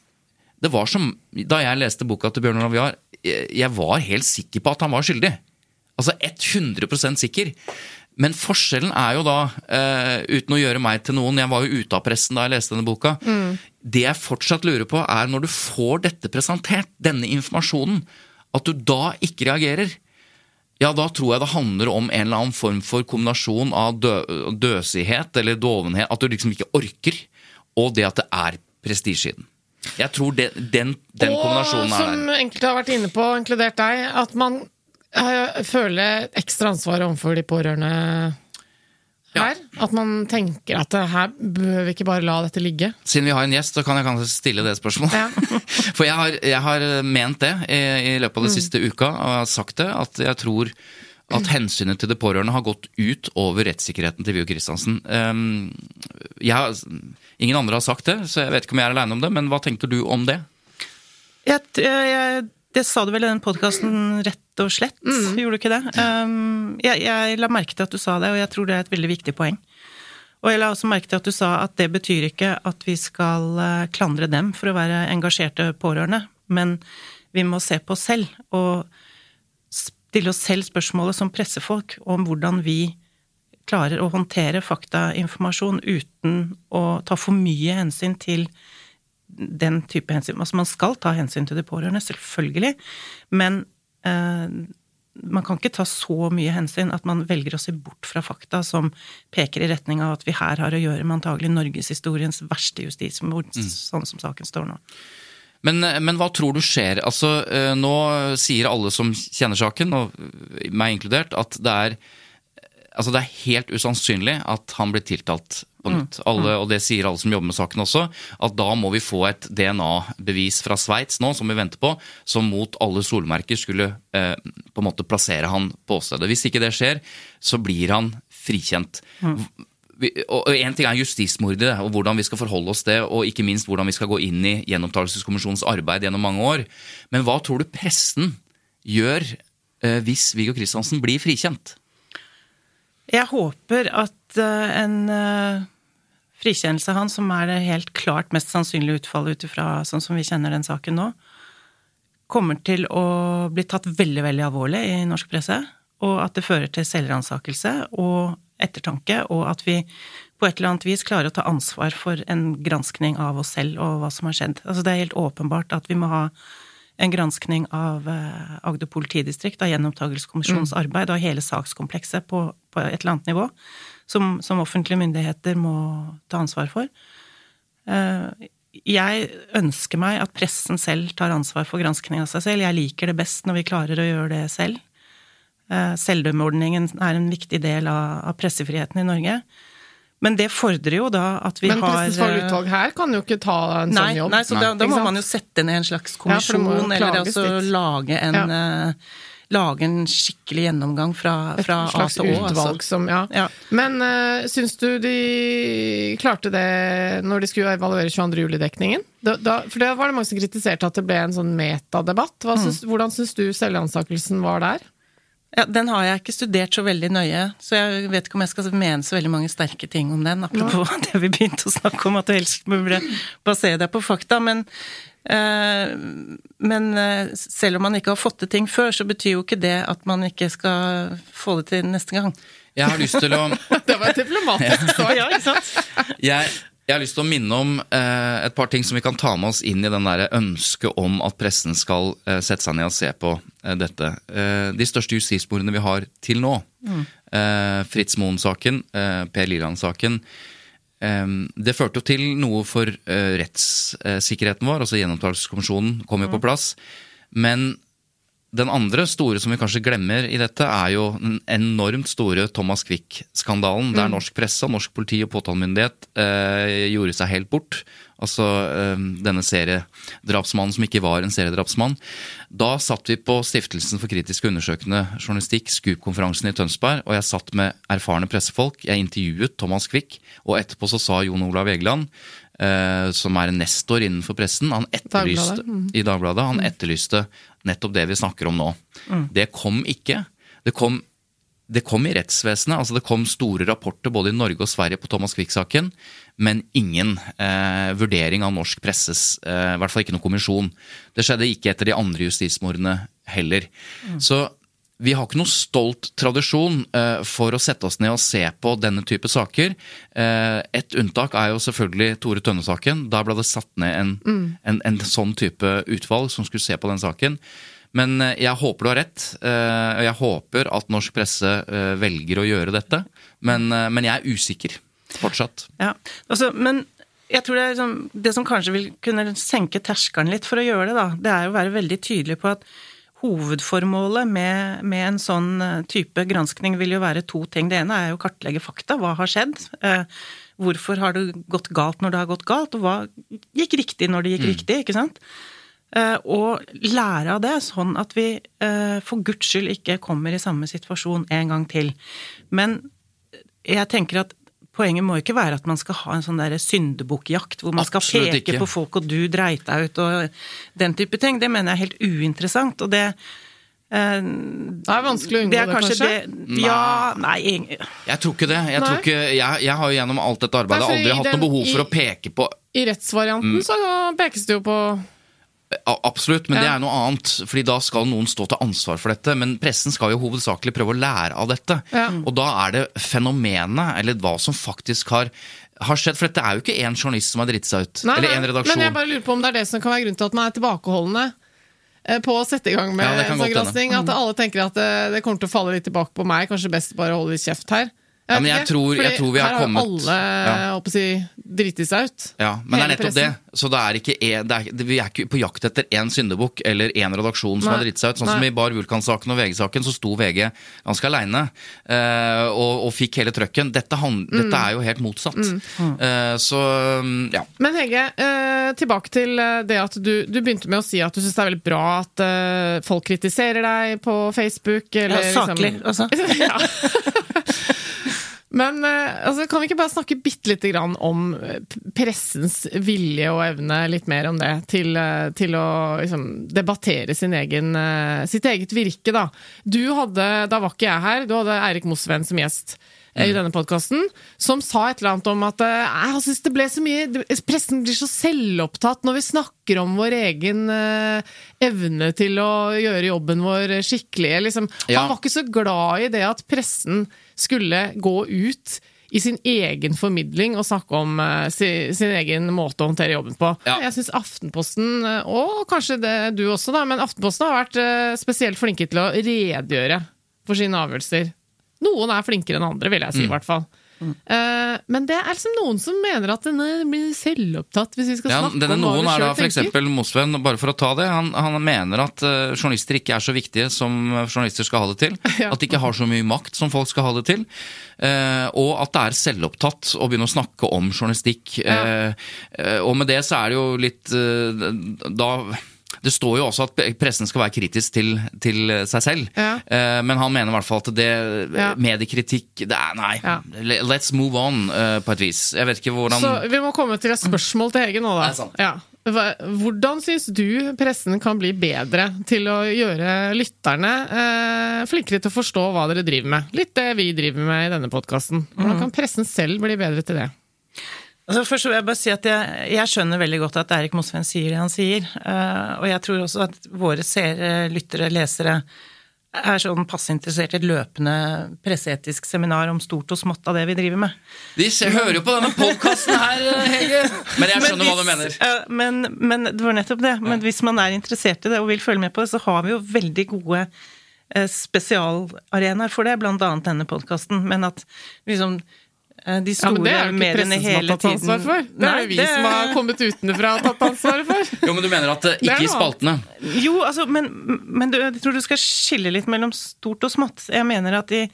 [SPEAKER 1] det var som Da jeg leste boka til Bjørn Olav Jahr, jeg jeg var helt sikker på at han var skyldig. Altså 100% sikker. Men forskjellen er jo da, eh, uten å gjøre meg til noen Jeg var jo ute av pressen da jeg leste denne boka. Det jeg fortsatt lurer på, er når du får dette presentert, denne informasjonen, at du da ikke reagerer. Ja, da tror jeg det handler om en eller annen form for kombinasjon av dø døsighet eller dovenhet. At du liksom ikke orker, og det at det er prestisje i den. Jeg tror det, den, den kombinasjonen
[SPEAKER 2] og
[SPEAKER 1] er
[SPEAKER 2] som
[SPEAKER 1] der.
[SPEAKER 2] enkelte har vært inne på, inkludert deg, at man eh, føler ekstra ansvar overfor de pårørende her. At man tenker at eh, her bør vi ikke bare la dette ligge.
[SPEAKER 1] Siden vi har en gjest, så kan jeg kanskje stille det spørsmålet.
[SPEAKER 2] Ja.
[SPEAKER 1] For jeg har, jeg har ment det i, i løpet av den siste uka, og jeg har sagt det, at jeg tror at hensynet til de pårørende har gått ut over rettssikkerheten til Viggo Kristiansen. Jeg har, ingen andre har sagt det, så jeg vet ikke om jeg er aleine om det, men hva tenker du om det?
[SPEAKER 3] Jeg, jeg, det sa du vel i den podkasten rett og slett, gjorde du ikke det? Um, jeg, jeg la merke til at du sa det, og jeg tror det er et veldig viktig poeng. Og jeg la også merke til at du sa at det betyr ikke at vi skal eh, klandre dem for å være engasjerte pårørende, men vi må se på oss selv og stille oss selv spørsmålet som pressefolk om hvordan vi klarer å håndtere faktainformasjon uten å ta for mye hensyn til den type hensyn. Altså man skal ta hensyn til de pårørende, selvfølgelig, men eh, man kan ikke ta så mye hensyn at man velger å se bort fra fakta som peker i retning av at vi her har å gjøre med antagelig norgeshistoriens verste justismord, mm. sånn som saken står nå.
[SPEAKER 1] Men, men, hva tror du skjer? Altså, eh, nå sier alle som kjenner saken, og meg inkludert, at det er, altså det er helt usannsynlig at han blir tiltalt på mm. nytt. Alle, og det sier alle som jobber med saken også, at da må vi få et DNA-bevis fra Sveits nå, som vi venter på, som mot alle solmerker skulle eh, på en måte plassere han på åstedet. Hvis ikke det skjer, så blir han frikjent. Mm og Én ting er justismordet og hvordan vi skal forholde oss det, og ikke minst hvordan vi skal gå inn i Gjenopptakelseskommisjonens arbeid gjennom mange år. Men hva tror du pressen gjør eh, hvis Viggo Kristiansen blir frikjent?
[SPEAKER 3] Jeg håper at eh, en eh, frikjennelse av han, som er det helt klart mest sannsynlige utfallet ut ifra sånn som vi kjenner den saken nå, kommer til å bli tatt veldig, veldig alvorlig i norsk presse. Og at det fører til selvransakelse og ettertanke, og at vi på et eller annet vis klarer å ta ansvar for en granskning av oss selv og hva som har skjedd. Altså det er helt åpenbart at vi må ha en granskning av eh, Agder politidistrikt, av Gjenopptakelseskommisjonens mm. arbeid og hele sakskomplekset på, på, et eller annet nivå, som, som, offentlige myndigheter må ta ansvar for. Eh, jeg ønsker meg at pressen selv tar ansvar for granskning av seg selv. Jeg liker det best når vi klarer å gjøre det selv. Eh, selvdømmeordningen er en viktig del av, pressefriheten i Norge. Men det fordrer jo da at vi har
[SPEAKER 2] Men Pressens faglige utvalg her kan jo ikke ta en
[SPEAKER 3] nei,
[SPEAKER 2] sånn jobb.
[SPEAKER 3] Nei, så da, da må man jo sette ned en slags kommisjon, ja, eller altså lage en ja. uh, lage en skikkelig gjennomgang fra, fra A til Å.
[SPEAKER 2] Slags utvalg altså. som, ja. ja. Men uh, syns du de klarte det når de skulle evaluere 22. juli-dekningen? For det var det mange som kritiserte at det ble en sånn metadebatt. Mm. Hvordan syns du selvansakelsen var der?
[SPEAKER 3] Ja, Den har jeg ikke studert så veldig nøye, så jeg vet ikke om jeg skal mene så veldig mange sterke ting om den. Apropos ja. det vi begynte å snakke om, at du helst burde basere deg på fakta. Men, eh, men eh, selv om man ikke har fått til ting før, så betyr jo ikke det at man ikke skal få det til neste gang.
[SPEAKER 1] Jeg har lyst til å
[SPEAKER 2] Det var diplomatisk svar, ja, ikke sant?
[SPEAKER 1] Jeg jeg har lyst til å minne om eh, et par ting som vi kan ta med oss inn i den der ønsket om at pressen skal eh, sette seg ned og se på eh, dette. Eh, de største justismordene vi har til nå, mm. Eh, Fritz Moen-saken, eh, Per Liland-saken, det førte jo til noe for rettssikkerheten vår. altså Gjenopptakelseskommisjonen kom jo på mm. plass. Men den andre store som vi kanskje glemmer i dette, er jo den enormt store Thomas Quick-skandalen, der mm. norsk presse, norsk politi og påtalemyndighet eh, gjorde seg helt bort. Altså eh, denne seriedrapsmannen som ikke var en seriedrapsmann. Da satt vi på Stiftelsen for kritisk undersøkende journalistikk, SKUP-konferansen i Tønsberg, og jeg satt med erfarne pressefolk. Jeg intervjuet Thomas Quick, og etterpå så sa Jon Olav Egeland som er en nestor innenfor pressen, han etterlyste, Dagbladet. Mm. i Dagbladet, han etterlyste nettopp det vi snakker om nå. Mm. Det kom ikke. Det kom, det kom, i rettsvesenet. altså Det kom store rapporter både i Norge og Sverige på Thomas Quick-saken, men ingen eh, vurdering av norsk presses eh, I hvert fall ikke noen kommisjon. Det skjedde ikke etter de andre justismordene heller. Mm. Så vi har ikke noe stolt tradisjon uh, for å sette oss ned og se på denne type saker. Uh, et unntak er jo selvfølgelig Tore Tønne-saken. Da ble det satt ned en, mm. en, en, sånn type utvalg som skulle se på den saken. Men uh, jeg håper du har rett. og jeg håper at norsk presse velger å gjøre dette. Men, men, jeg er usikker fortsatt.
[SPEAKER 3] Ja, altså, men jeg tror det, er, liksom, det som kanskje vil kunne senke terskelen litt for å gjøre det, da, det er å være veldig tydelig på at Hovedformålet med, med, en sånn eh, type granskning vil jo være to ting. Det ene er jo å kartlegge fakta. Hva har skjedd? Eh, hvorfor har det gått galt når det har gått galt? Og hva gikk riktig når det gikk mm. riktig? ikke sant? Eh, og lære av det, sånn at vi for guds skyld ikke kommer i samme situasjon en gang til. Men jeg tenker at Poenget må ikke være at man skal ha en sånn syndebukkjakt hvor man skal peke ikke. på folk og du dreit deg ut og den type ting. Det mener jeg er helt uinteressant. og det
[SPEAKER 2] eh, det er vanskelig å unngå det, det kanskje? Det,
[SPEAKER 3] ja, nei
[SPEAKER 1] Jeg tror ikke det. Jeg, tror ikke, jeg, jeg har jo gjennom alt dette arbeidet aldri hatt noe behov for å peke på
[SPEAKER 2] I rettsvarianten mm. så pekes det jo på
[SPEAKER 1] Absolutt, men det er noe annet. Fordi da skal noen stå til ansvar for dette. Men pressen skal jo hovedsakelig prøve å lære av dette.
[SPEAKER 2] Ja.
[SPEAKER 1] Og da er det fenomenet, eller hva som faktisk har, har skjedd. For dette er jo ikke én journalist som har dritt seg ut.
[SPEAKER 2] Nei,
[SPEAKER 1] eller én redaksjon.
[SPEAKER 2] Men jeg bare lurer på om det er det som kan være grunnen til at man er tilbakeholdne eh, på å sette i gang med
[SPEAKER 1] Ja,
[SPEAKER 2] en sånn gransking. At alle tenker at det, det kommer til å falle litt tilbake på meg. Kanskje best bare å holde litt kjeft her.
[SPEAKER 1] Ja, men jeg
[SPEAKER 2] ikke,
[SPEAKER 1] tror- jeg tror vi har kommet
[SPEAKER 2] her har alle
[SPEAKER 1] Ja.
[SPEAKER 2] å si, driti seg ut.
[SPEAKER 1] Ja, men det er
[SPEAKER 2] nettopp
[SPEAKER 1] nettopp det. Så det er ikke, det er, det, vi er ikke på jakt etter én syndebukk eller én redaksjon som
[SPEAKER 2] Nei.
[SPEAKER 1] har driti seg ut. Sånn som i Bar Vulkan-saken og VG-saken, så sto VG ganske aleine uh, og, og fikk hele trøkken. Dette, hand,
[SPEAKER 2] Mm.
[SPEAKER 1] dette er jo helt motsatt. Eh, så mm, ja.
[SPEAKER 2] Men Hege, uh, tilbake til det at du, du begynte med å si at du syns det er veldig bra at folk kritiserer deg på Facebook. Eller,
[SPEAKER 3] Ja, saklig,
[SPEAKER 2] liksom,
[SPEAKER 3] altså.
[SPEAKER 2] ja. Men eh, altså, kan vi ikke bare snakke bitte lite grann om eh, pressens vilje og evne, litt mer om det, til, eh, til å liksom, debattere egen, sitt eget virke, da. Du hadde, da var ikke jeg her, du hadde Eirik Mosveen som gjest eh, i denne podkasten, som sa et eller annet om at eh, «Nei, jeg synes det ble så mye Pressen blir så selvopptatt når vi snakker om vår egen eh, evne til å gjøre jobben vår skikkelig. Liksom.
[SPEAKER 1] Ja.
[SPEAKER 2] Han var ikke så glad i det at pressen skulle gå ut i sin egen formidling og snakke om uh, si, sin egen måte å håndtere jobben på.
[SPEAKER 1] Ja.
[SPEAKER 2] Jeg syns Aftenposten, eh, og kanskje det du også, da, men Aftenposten har vært uh, spesielt flinke til å redegjøre for sine avgjørelser. Noen er flinkere enn andre, vil jeg si, i hvert fall. Eh, men det er liksom noen som mener at denne blir selvopptatt hvis vi skal
[SPEAKER 1] Ja,
[SPEAKER 2] snakke
[SPEAKER 1] denne
[SPEAKER 2] om hva
[SPEAKER 1] noen
[SPEAKER 2] vi
[SPEAKER 1] er da
[SPEAKER 2] selv
[SPEAKER 1] for
[SPEAKER 2] tenker.
[SPEAKER 1] eksempel Mosven, bare for å ta det. Han, han mener at uh, journalister ikke er så viktige som journalister skal ha det til.
[SPEAKER 2] Ja.
[SPEAKER 1] At de ikke har så mye makt som folk skal ha det til. Uh, og at det er selvopptatt å begynne å snakke om journalistikk. Ja. eh, og med det så er det jo litt eh, Da det står jo også at pressen skal være kritisk til, til seg selv.
[SPEAKER 2] Ja.
[SPEAKER 1] Eh, men han mener i hvert fall at det
[SPEAKER 2] Ja.
[SPEAKER 1] mediekritikk det er, Nei,
[SPEAKER 2] Ja.
[SPEAKER 1] let's move on, eh, på et vis. Jeg vet ikke hvordan
[SPEAKER 2] Så vi må komme til et spørsmål til Hege nå, da. Hvordan syns du pressen kan bli bedre til å gjøre lytterne eh, flinkere til å forstå hva dere driver med? Litt det vi driver med i denne podkasten. Hvordan kan pressen selv bli bedre til det?
[SPEAKER 3] Altså først vil jeg bare si at jeg, jeg skjønner veldig godt at Erik Mosveen sier det han sier. eh, og jeg tror også at våre seere, lyttere, lesere er sånn passe interessert i et løpende presseetisk seminar om stort og smått av det vi driver med.
[SPEAKER 1] De ser, hører jo på denne podkasten her, Hege! Men jeg skjønner hva du mener.
[SPEAKER 3] men, men det var nettopp det. Men hvis man er interessert i det og vil følge med på det, så har vi jo veldig gode eh, spesialarenaer for det, annet denne podkasten. Men at liksom eh, store
[SPEAKER 2] Ja, men Det er jo ikke pressen som har tatt ansvar for. Det er
[SPEAKER 3] Nei,
[SPEAKER 2] jo vi
[SPEAKER 3] det-
[SPEAKER 2] som har kommet utenfra og tatt ansvaret for.
[SPEAKER 1] Jo, men du mener at eh,
[SPEAKER 2] Det
[SPEAKER 1] ikke i spaltene?
[SPEAKER 3] Jo, altså, men, men du, jeg tror du skal skille litt mellom stort og smått. Jeg mener at i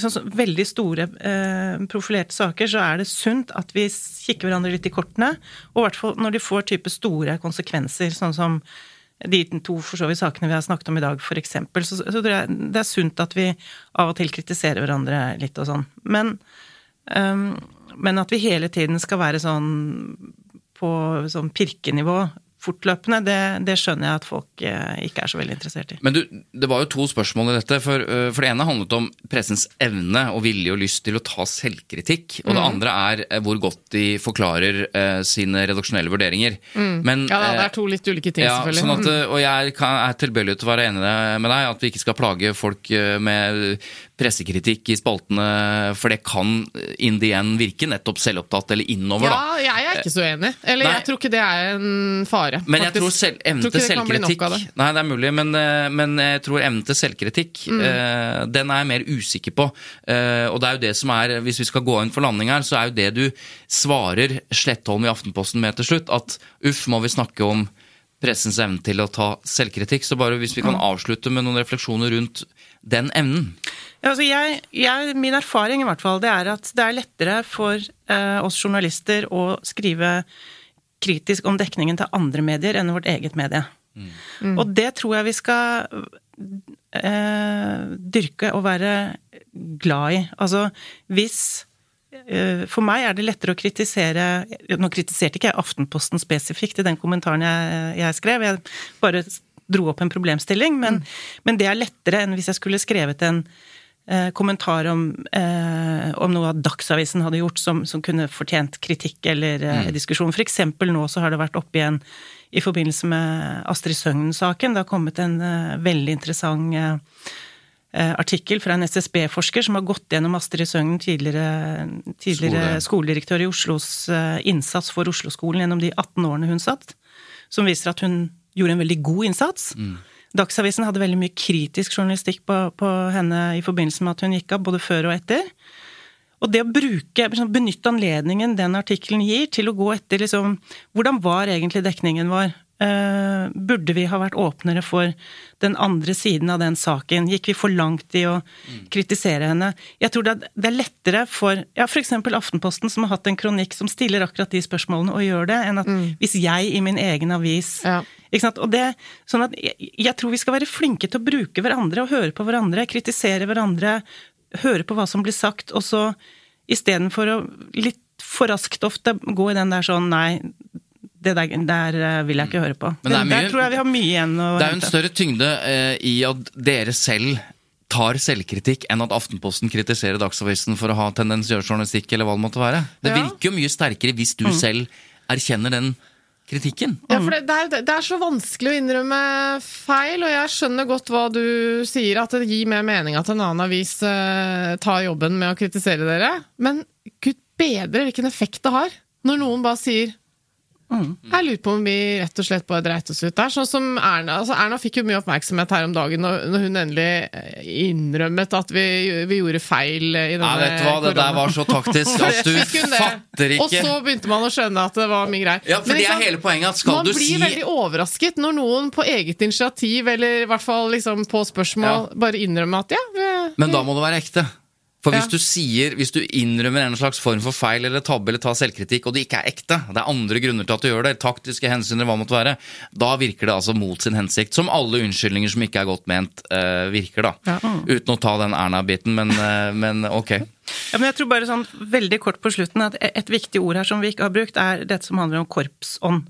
[SPEAKER 3] sånn, så veldig store eh, profilerte saker, så er det sunt at vi kikker hverandre litt i kortene. Og i hvert fall når de får type store konsekvenser, sånn som de to for så vidt sakene vi har snakket om i dag, eksempel, så, så tror jeg det er sunt at vi av og til kritiserer hverandre litt og sånn. Men, ehm, men at vi hele tiden skal være sånn på sånn pirkenivå fortløpende, det, det skjønner jeg at folk eh, ikke er så veldig interessert i.
[SPEAKER 1] Men du, det var jo to spørsmål i dette. For, øh, for det ene handlet om pressens evne og vilje og lyst til å ta selvkritikk. Og det andre er eh, hvor godt de forklarer eh, sine redaksjonelle vurderinger. Men,
[SPEAKER 2] Ja, det
[SPEAKER 1] eh,
[SPEAKER 2] er to litt ulike ting,
[SPEAKER 1] Ja,
[SPEAKER 2] selvfølgelig.
[SPEAKER 1] sånn at, og jeg kan, er tilbøyelig til å være enig med deg at vi ikke skal plage folk eh, med pressekritikk i spaltene, for det kan eh, in the end virke nettopp selvopptatt eller innover, da.
[SPEAKER 2] Ja, jeg er ikke så enig. Eller
[SPEAKER 1] Nei.
[SPEAKER 2] jeg tror ikke det er en fare.
[SPEAKER 1] Men jeg tror selv, evnen til selvkritikk
[SPEAKER 2] det.
[SPEAKER 1] Nei, det er mulig, men, eh, men jeg tror evnen til selvkritikk
[SPEAKER 2] Mm.
[SPEAKER 1] uh, Den er jeg mer usikker på. Uh, og det er jo det som er Hvis vi skal gå inn for landing her, så er jo det du svarer Slettholm i Aftenposten med til slutt, at uff, må vi snakke om pressens evne til å ta selvkritikk. Så bare hvis vi kan avslutte med noen refleksjoner rundt den evnen.
[SPEAKER 3] Ja, altså jeg, jeg, min erfaring i hvert fall, det er at det er lettere for eh, oss journalister å skrive kritisk om dekningen til andre medier enn vårt eget medie. Og det tror jeg vi skal eh, dyrke og være glad i. Altså hvis eh, For meg er det lettere å kritisere Nå kritiserte ikke jeg Aftenposten spesifikt i den kommentaren jeg, jeg skrev, jeg bare dro opp en problemstilling, men, men det er lettere enn hvis jeg skulle skrevet en eh, kommentar om, eh, om noe av Dagsavisen hadde gjort som, som kunne fortjent kritikk eller eh, diskusjon. For eksempel nå så har det vært oppe igjen i forbindelse med Astrid Søgnen-saken. Det har kommet en eh, veldig interessant eh, eh, artikkel fra en SSB-forsker som har gått gjennom Astrid Søgnen, tidligere, tidligere
[SPEAKER 1] Skole.
[SPEAKER 3] skoledirektør i Oslos innsats for Oslo-skolen gjennom de 18 årene hun satt, som viser at hun gjorde en veldig god innsats. Dagsavisen hadde veldig mye kritisk journalistikk på, på henne i forbindelse med at hun gikk av, både før og etter. Og det å bruke, liksom, benytte anledningen den artikkelen gir, til å gå etter liksom Hvordan var egentlig dekningen vår? Eh, burde vi ha vært åpnere for den andre siden av den saken? Gikk vi for langt i å kritisere henne? Jeg tror det er, er lettere for ja, f.eks. Aftenposten, som har hatt en kronikk som stiller akkurat de spørsmålene, og gjør det, enn at hvis jeg i min egen avis
[SPEAKER 2] Ja.
[SPEAKER 3] ikke sant? Og det, sånn at jeg, jeg tror vi skal være flinke til å bruke hverandre og høre på hverandre, kritisere hverandre, høre på hva som blir sagt, og så istedenfor å litt for raskt ofte gå i den der sånn nei, det der, der eh, vil jeg ikke høre på.
[SPEAKER 1] Men det er mye-
[SPEAKER 3] der tror jeg vi har mye igjen å
[SPEAKER 1] Det er jo en større tyngde eh, i at dere selv tar selvkritikk enn at Aftenposten kritiserer Dagsavisen for å ha tendensiøs journalistikk, eller hva det måtte være. Det
[SPEAKER 2] Ja.
[SPEAKER 1] virker jo mye sterkere hvis du selv erkjenner den kritikken.
[SPEAKER 2] Ja, for det, det, er, det er så vanskelig å innrømme feil, og jeg skjønner godt hva du sier, at det gir mer mening at en annen avis eh, tar jobben med å kritisere dere. Men gud bedre hvilken effekt det har når noen bare sier jeg lurer på om vi rett og slett bare dreit oss ut der. Sånn som Erna altså Erna fikk jo mye oppmerksomhet her om dagen når, hun endelig eh, innrømmet at vi, vi gjorde feil i denne
[SPEAKER 1] Nei, vet du hva, det der var så taktisk Altså, du
[SPEAKER 2] fatter
[SPEAKER 1] fatter
[SPEAKER 2] Og så begynte man å skjønne at det var mye greier.
[SPEAKER 1] Ja, for
[SPEAKER 2] Men
[SPEAKER 1] det er
[SPEAKER 2] sant,
[SPEAKER 1] hele poenget. at Skal
[SPEAKER 2] man
[SPEAKER 1] du
[SPEAKER 2] blir
[SPEAKER 1] si
[SPEAKER 2] veldig overrasket når noen på eget initiativ, eller i hvert fall liksom på spørsmål, bare innrømmer at ja, vi,
[SPEAKER 1] Men da må det være ekte. For hvis
[SPEAKER 2] Ja.
[SPEAKER 1] du sier, hvis du innrømmer en slags form for feil eller tabbe eller tar selvkritikk, og det ikke er ekte, det er andre grunner til at du gjør det, taktiske hensyn eller hva det måtte være, da virker det altså mot sin hensikt. Som alle unnskyldninger som ikke er godt ment, uh, virker, da.
[SPEAKER 2] Ja.
[SPEAKER 1] Uten å ta den Erna-biten, men, uh, men ok.
[SPEAKER 3] Ja, men jeg tror bare sånn veldig kort på slutten at et viktig ord her som vi ikke har brukt, er dette som handler om korpsånd.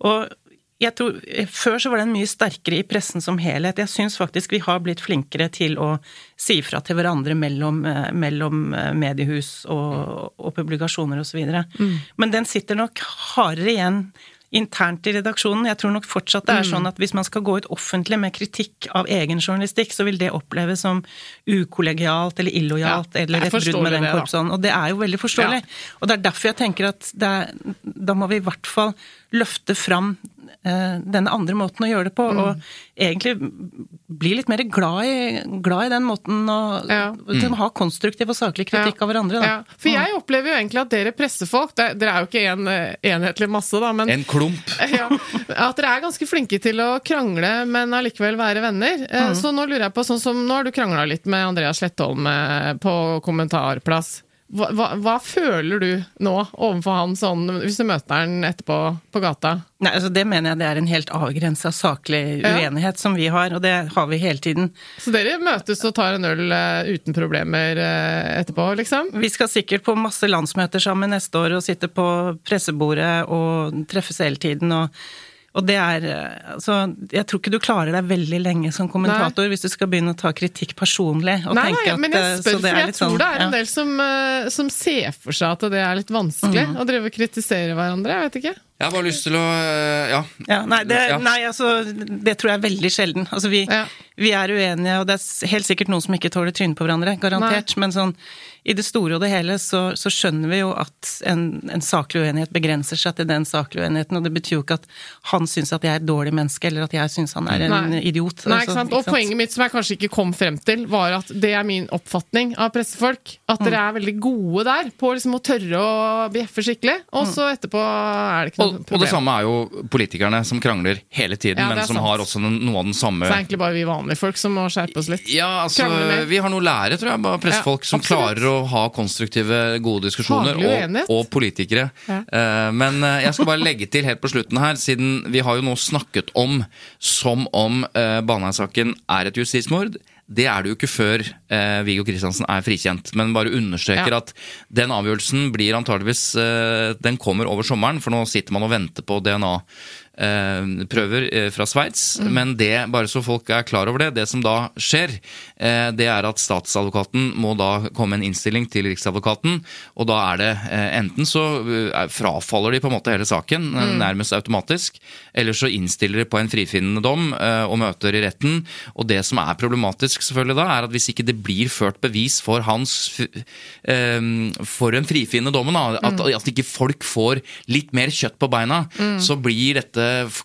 [SPEAKER 3] Og jeg tror, Før så var den mye sterkere i pressen som helhet. Jeg syns faktisk vi har blitt flinkere til å si fra til hverandre mellom, eh, mellom eh, mediehus og, og publikasjoner osv. Mm. Men den sitter nok hardere igjen internt i redaksjonen. Jeg tror nok fortsatt det er sånn at hvis man skal gå ut offentlig med kritikk av egen journalistikk, så vil det oppleves som ukollegialt eller illojalt
[SPEAKER 2] Ja,
[SPEAKER 3] eller et brudd med den korpsen. Og det er jo veldig forståelig. Og det er derfor jeg tenker at det da må vi i hvert fall løfte fram eh, denne andre måten å gjøre det på,
[SPEAKER 2] Mm.
[SPEAKER 3] og egentlig bli litt mer glad i, glad i den måten å
[SPEAKER 2] Ja.
[SPEAKER 3] mm. ha konstruktiv og saklig kritikk
[SPEAKER 2] Ja.
[SPEAKER 3] av hverandre. Da.
[SPEAKER 2] Ja, for jeg opplever jo egentlig at dere pressefolk det, Dere er jo ikke en eh, enhetlig masse, da, men
[SPEAKER 1] En klump.
[SPEAKER 2] ja, at dere er ganske flinke til å krangle, men allikevel være venner. Mm. Så nå lurer jeg på, sånn som nå har du krangla litt med Andreas Slettholm eh, på kommentarplass. Hva, hva, hva føler du nå overfor han sånn, hvis du møter han etterpå på gata?
[SPEAKER 3] Nei, altså Det mener jeg det er en helt avgrensa saklig
[SPEAKER 2] Ja.
[SPEAKER 3] uenighet som vi har, og det har vi hele tiden.
[SPEAKER 2] Så dere møtes og tar en øl eh, uten problemer eh, etterpå, liksom?
[SPEAKER 3] Vi skal sikkert på masse landsmøter sammen neste år og sitte på pressebordet og treffes hele tiden. og og det er eh, Altså, jeg tror ikke du klarer deg veldig lenge som kommentator hvis du skal begynne å ta kritikk personlig. Og
[SPEAKER 2] Nei,
[SPEAKER 3] tenke at,
[SPEAKER 2] men
[SPEAKER 3] eh,
[SPEAKER 2] jeg
[SPEAKER 3] så
[SPEAKER 2] spør,
[SPEAKER 3] det
[SPEAKER 2] for jeg tror
[SPEAKER 3] sånn,
[SPEAKER 2] det er en.
[SPEAKER 3] Mm.
[SPEAKER 2] del som, eh, som ser for seg at det er litt vanskelig å drive og kritisere hverandre. Jeg vet ikke.
[SPEAKER 1] Jeg har bare lyst til å eh, Ja.
[SPEAKER 3] Ja, nei, det,
[SPEAKER 1] Ja.
[SPEAKER 3] nei, altså, det tror jeg er veldig sjelden. Altså, vi,
[SPEAKER 2] Ja.
[SPEAKER 3] vi er uenige, og det er helt sikkert noen som ikke tåler trynet på hverandre, garantert. Men sånn, i det store og det hele så, så skjønner vi jo at en, en saklig uenighet begrenser seg til den saklige uenigheten, og det betyr jo ikke at han syns at jeg er et dårlig menneske, eller at jeg syns han er en
[SPEAKER 2] Nei.
[SPEAKER 3] idiot.
[SPEAKER 2] Nei,
[SPEAKER 3] Altså,
[SPEAKER 2] ikke sant? Og poenget mitt som jeg kanskje ikke kom frem til, var at det er min oppfatning av pressefolk. At dere er veldig gode der på liksom å tørre å bjeffe skikkelig, og så etterpå er det ikke
[SPEAKER 1] Og,
[SPEAKER 2] noe
[SPEAKER 1] og
[SPEAKER 2] problem.
[SPEAKER 1] det samme er jo politikerne som krangler hele tiden,
[SPEAKER 2] Ja,
[SPEAKER 1] men som
[SPEAKER 2] sant.
[SPEAKER 1] har også den, noe av den samme
[SPEAKER 2] Så det er egentlig bare vi vanlige folk som må skjerpe oss litt.
[SPEAKER 1] Ja, altså, vi har noe å lære, tror jeg, bare pressefolk
[SPEAKER 2] Ja,
[SPEAKER 1] som klarer å ha konstruktive, gode diskusjoner, og, og politikere.
[SPEAKER 2] Ja.
[SPEAKER 1] Eh, men eh, jeg skal bare legge til helt på slutten her, siden vi har jo nå snakket om som om uh, Baneheia-saken er et justismord. Det er det jo ikke før eh, Viggo Kristiansen er frikjent, men bare understreker
[SPEAKER 2] Ja.
[SPEAKER 1] at den avgjørelsen blir antageligvis eh, Den kommer over sommeren, for nå sitter man og venter på eh, prøver eh, fra Sveits. Men det, bare så folk er klar over det, det som da skjer, eh, det er at statsadvokaten må da komme en innstilling til Riksadvokaten, og da er det eh, enten så eh, frafaller de på en måte hele saken, mm. nærmest automatisk, eller så innstiller de på en frifinnende dom eh, og møter i retten. Og det som er problematisk selvfølgelig da, er at hvis ikke det blir ført bevis for hans eh, for den frifinnende dommen, da, at, at ikke folk får litt mer kjøtt på beina, så blir dette,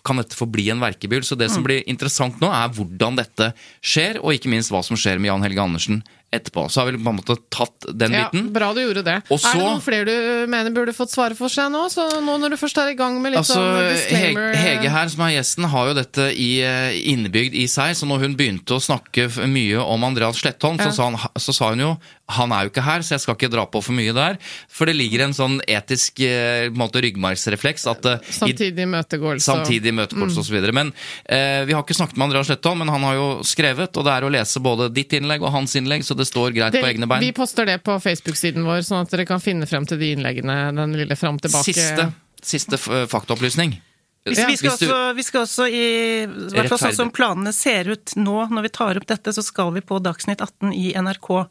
[SPEAKER 1] kan dette forbli en verkebyll. Så det som blir interessant nå, er hvordan dette skjer, og ikke minst hva som skjer med Jan Helge Andersen etterpå. Så har vi på en måte tatt den
[SPEAKER 2] Ja,
[SPEAKER 1] biten.
[SPEAKER 2] bra du gjorde det.
[SPEAKER 1] Og
[SPEAKER 2] Er det noen flere du mener burde fått svare for seg nå? Så nå når du først er i gang med litt
[SPEAKER 1] Altså,
[SPEAKER 2] sånn disclaimer
[SPEAKER 1] Hege her, som er gjesten, har jo dette i, eh, innebygd i seg. Så når hun begynte å snakke mye om Andreas Slettholm,
[SPEAKER 2] Ja.
[SPEAKER 1] så, sa han, så sa hun jo han er jo ikke her, så jeg skal ikke dra på for mye der. For det ligger en sånn etisk eh, en måte, ryggmargsrefleks at eh,
[SPEAKER 2] Samtidig imøtegåelse. og-
[SPEAKER 1] Samtidig imøtegåelse osv. Men eh, vi har ikke snakket med Andreas Slettholm, men han har jo skrevet, og det er å lese både ditt innlegg og hans innlegg, så det står greit
[SPEAKER 2] Det,
[SPEAKER 1] på egne bein.
[SPEAKER 2] vi poster det på Facebook-siden vår, sånn at dere kan finne frem til de innleggene. Den lille fram tilbake
[SPEAKER 1] Siste, siste faktaopplysning.
[SPEAKER 3] Hvis vi, skal
[SPEAKER 1] Hvis du-
[SPEAKER 3] også, vi skal også i i hvert fall sånn som planene ser ut nå, når vi tar opp dette, så skal vi på Dagsnytt 18 i NRK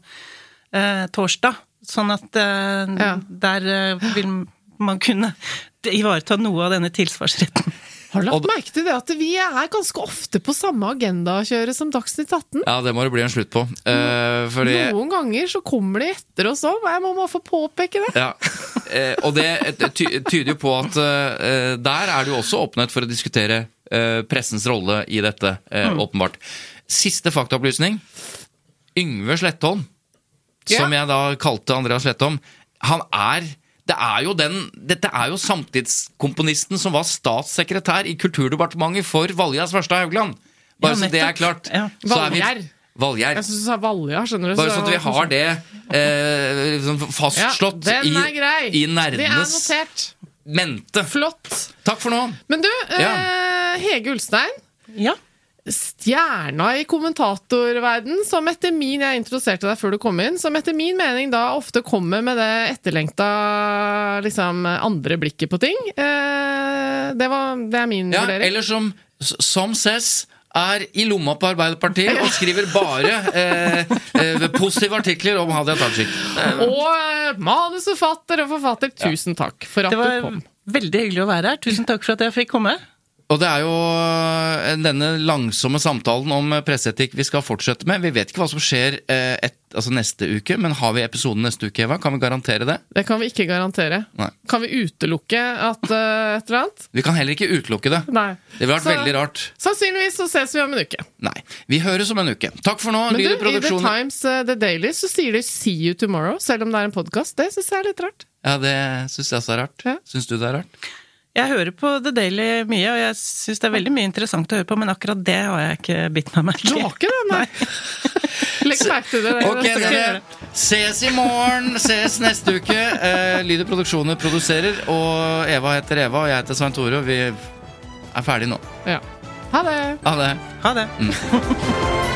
[SPEAKER 3] eh, torsdag. Sånn at eh,
[SPEAKER 2] Ja.
[SPEAKER 3] der eh, vil man kunne ivareta noe av denne tilsvarsretten.
[SPEAKER 2] Har du lagt merke til det at vi er ganske ofte på samme agendakjøret som Dagsnytt 18?
[SPEAKER 1] Ja, det må det bli en slutt på. Eh, fordi
[SPEAKER 2] Noen ganger så kommer de etter oss òg, jeg må bare få påpeke det.
[SPEAKER 1] Ja, eh, og det ty tyder jo på at eh, der er det jo også åpnet for å diskutere eh, pressens rolle i dette, eh, åpenbart. Siste faktaopplysning. Yngve Slettholm, som jeg da kalte Andreas Lettom, han er det er jo den, Dette er jo samtidskomponisten som var statssekretær i Kulturdepartementet for Valja Svarstad Haugland. Bare
[SPEAKER 3] Ja,
[SPEAKER 1] så det er klart.
[SPEAKER 3] Ja.
[SPEAKER 1] Valgjær.
[SPEAKER 2] Jeg syns du sa Valja, skjønner du.
[SPEAKER 1] Bare sånn at vi har det eh, sånn fastslått
[SPEAKER 2] ja,
[SPEAKER 1] i,
[SPEAKER 2] er
[SPEAKER 1] i
[SPEAKER 2] er
[SPEAKER 1] nerdenes mente.
[SPEAKER 2] Flott.
[SPEAKER 1] Takk for nå.
[SPEAKER 2] Men du,
[SPEAKER 1] Ja.
[SPEAKER 2] eh, Hege Ulstein.
[SPEAKER 3] Ja.
[SPEAKER 2] Stjerna i kommentatorverden, som etter min Jeg introduserte deg før du kom inn, som etter min mening da ofte kommer med det etterlengta liksom, andre blikket på ting. Eh, det, var, det er min
[SPEAKER 1] Ja,
[SPEAKER 2] vurdering.
[SPEAKER 1] eller som, som ses er i lomma på Arbeiderpartiet og skriver bare eh, eh, positive artikler om Hadia Tajik. Eh,
[SPEAKER 2] Og manusforfatter og forfatter, tusen takk for at du kom.
[SPEAKER 3] Det var veldig hyggelig å være her. Tusen takk for at jeg fikk komme.
[SPEAKER 1] Og det er jo eh, denne langsomme samtalen om eh, presseetikk vi skal fortsette med. Vi vet ikke hva som skjer eh, et, altså neste uke, men har vi episoden neste uke, Eva? Kan vi garantere det?
[SPEAKER 2] Det kan vi ikke garantere.
[SPEAKER 1] Nei.
[SPEAKER 2] Kan vi utelukke at uh, et eller annet?
[SPEAKER 1] Vi kan heller ikke utelukke det.
[SPEAKER 2] Nei.
[SPEAKER 1] Det ville vært
[SPEAKER 2] Så-
[SPEAKER 1] veldig rart.
[SPEAKER 2] Sannsynligvis så ses vi om en uke.
[SPEAKER 1] Nei. Vi høres om en uke. Takk for nå.
[SPEAKER 2] Men du, i The. Times uh, The Daily så sier de 'see you tomorrow', selv om det er en podkast. Det syns jeg er litt rart.
[SPEAKER 1] Ja, det syns jeg også er rart.
[SPEAKER 2] Ja.
[SPEAKER 1] Syns du det er rart?
[SPEAKER 3] Jeg hører på The Daily mye, og jeg syns det er veldig mye interessant å høre på, men akkurat det har jeg ikke bitt meg merke
[SPEAKER 2] Du har ikke det, nei? Legg merke til det. det
[SPEAKER 1] Ok, dere. Ses i morgen. Ses neste uke. Eh, Lyd og Produksjoner produserer, og Eva heter Eva, og jeg heter Svein Tore. og Vi er ferdige nå.
[SPEAKER 2] Ja. Ha det.
[SPEAKER 1] Ha det.
[SPEAKER 3] Ha det.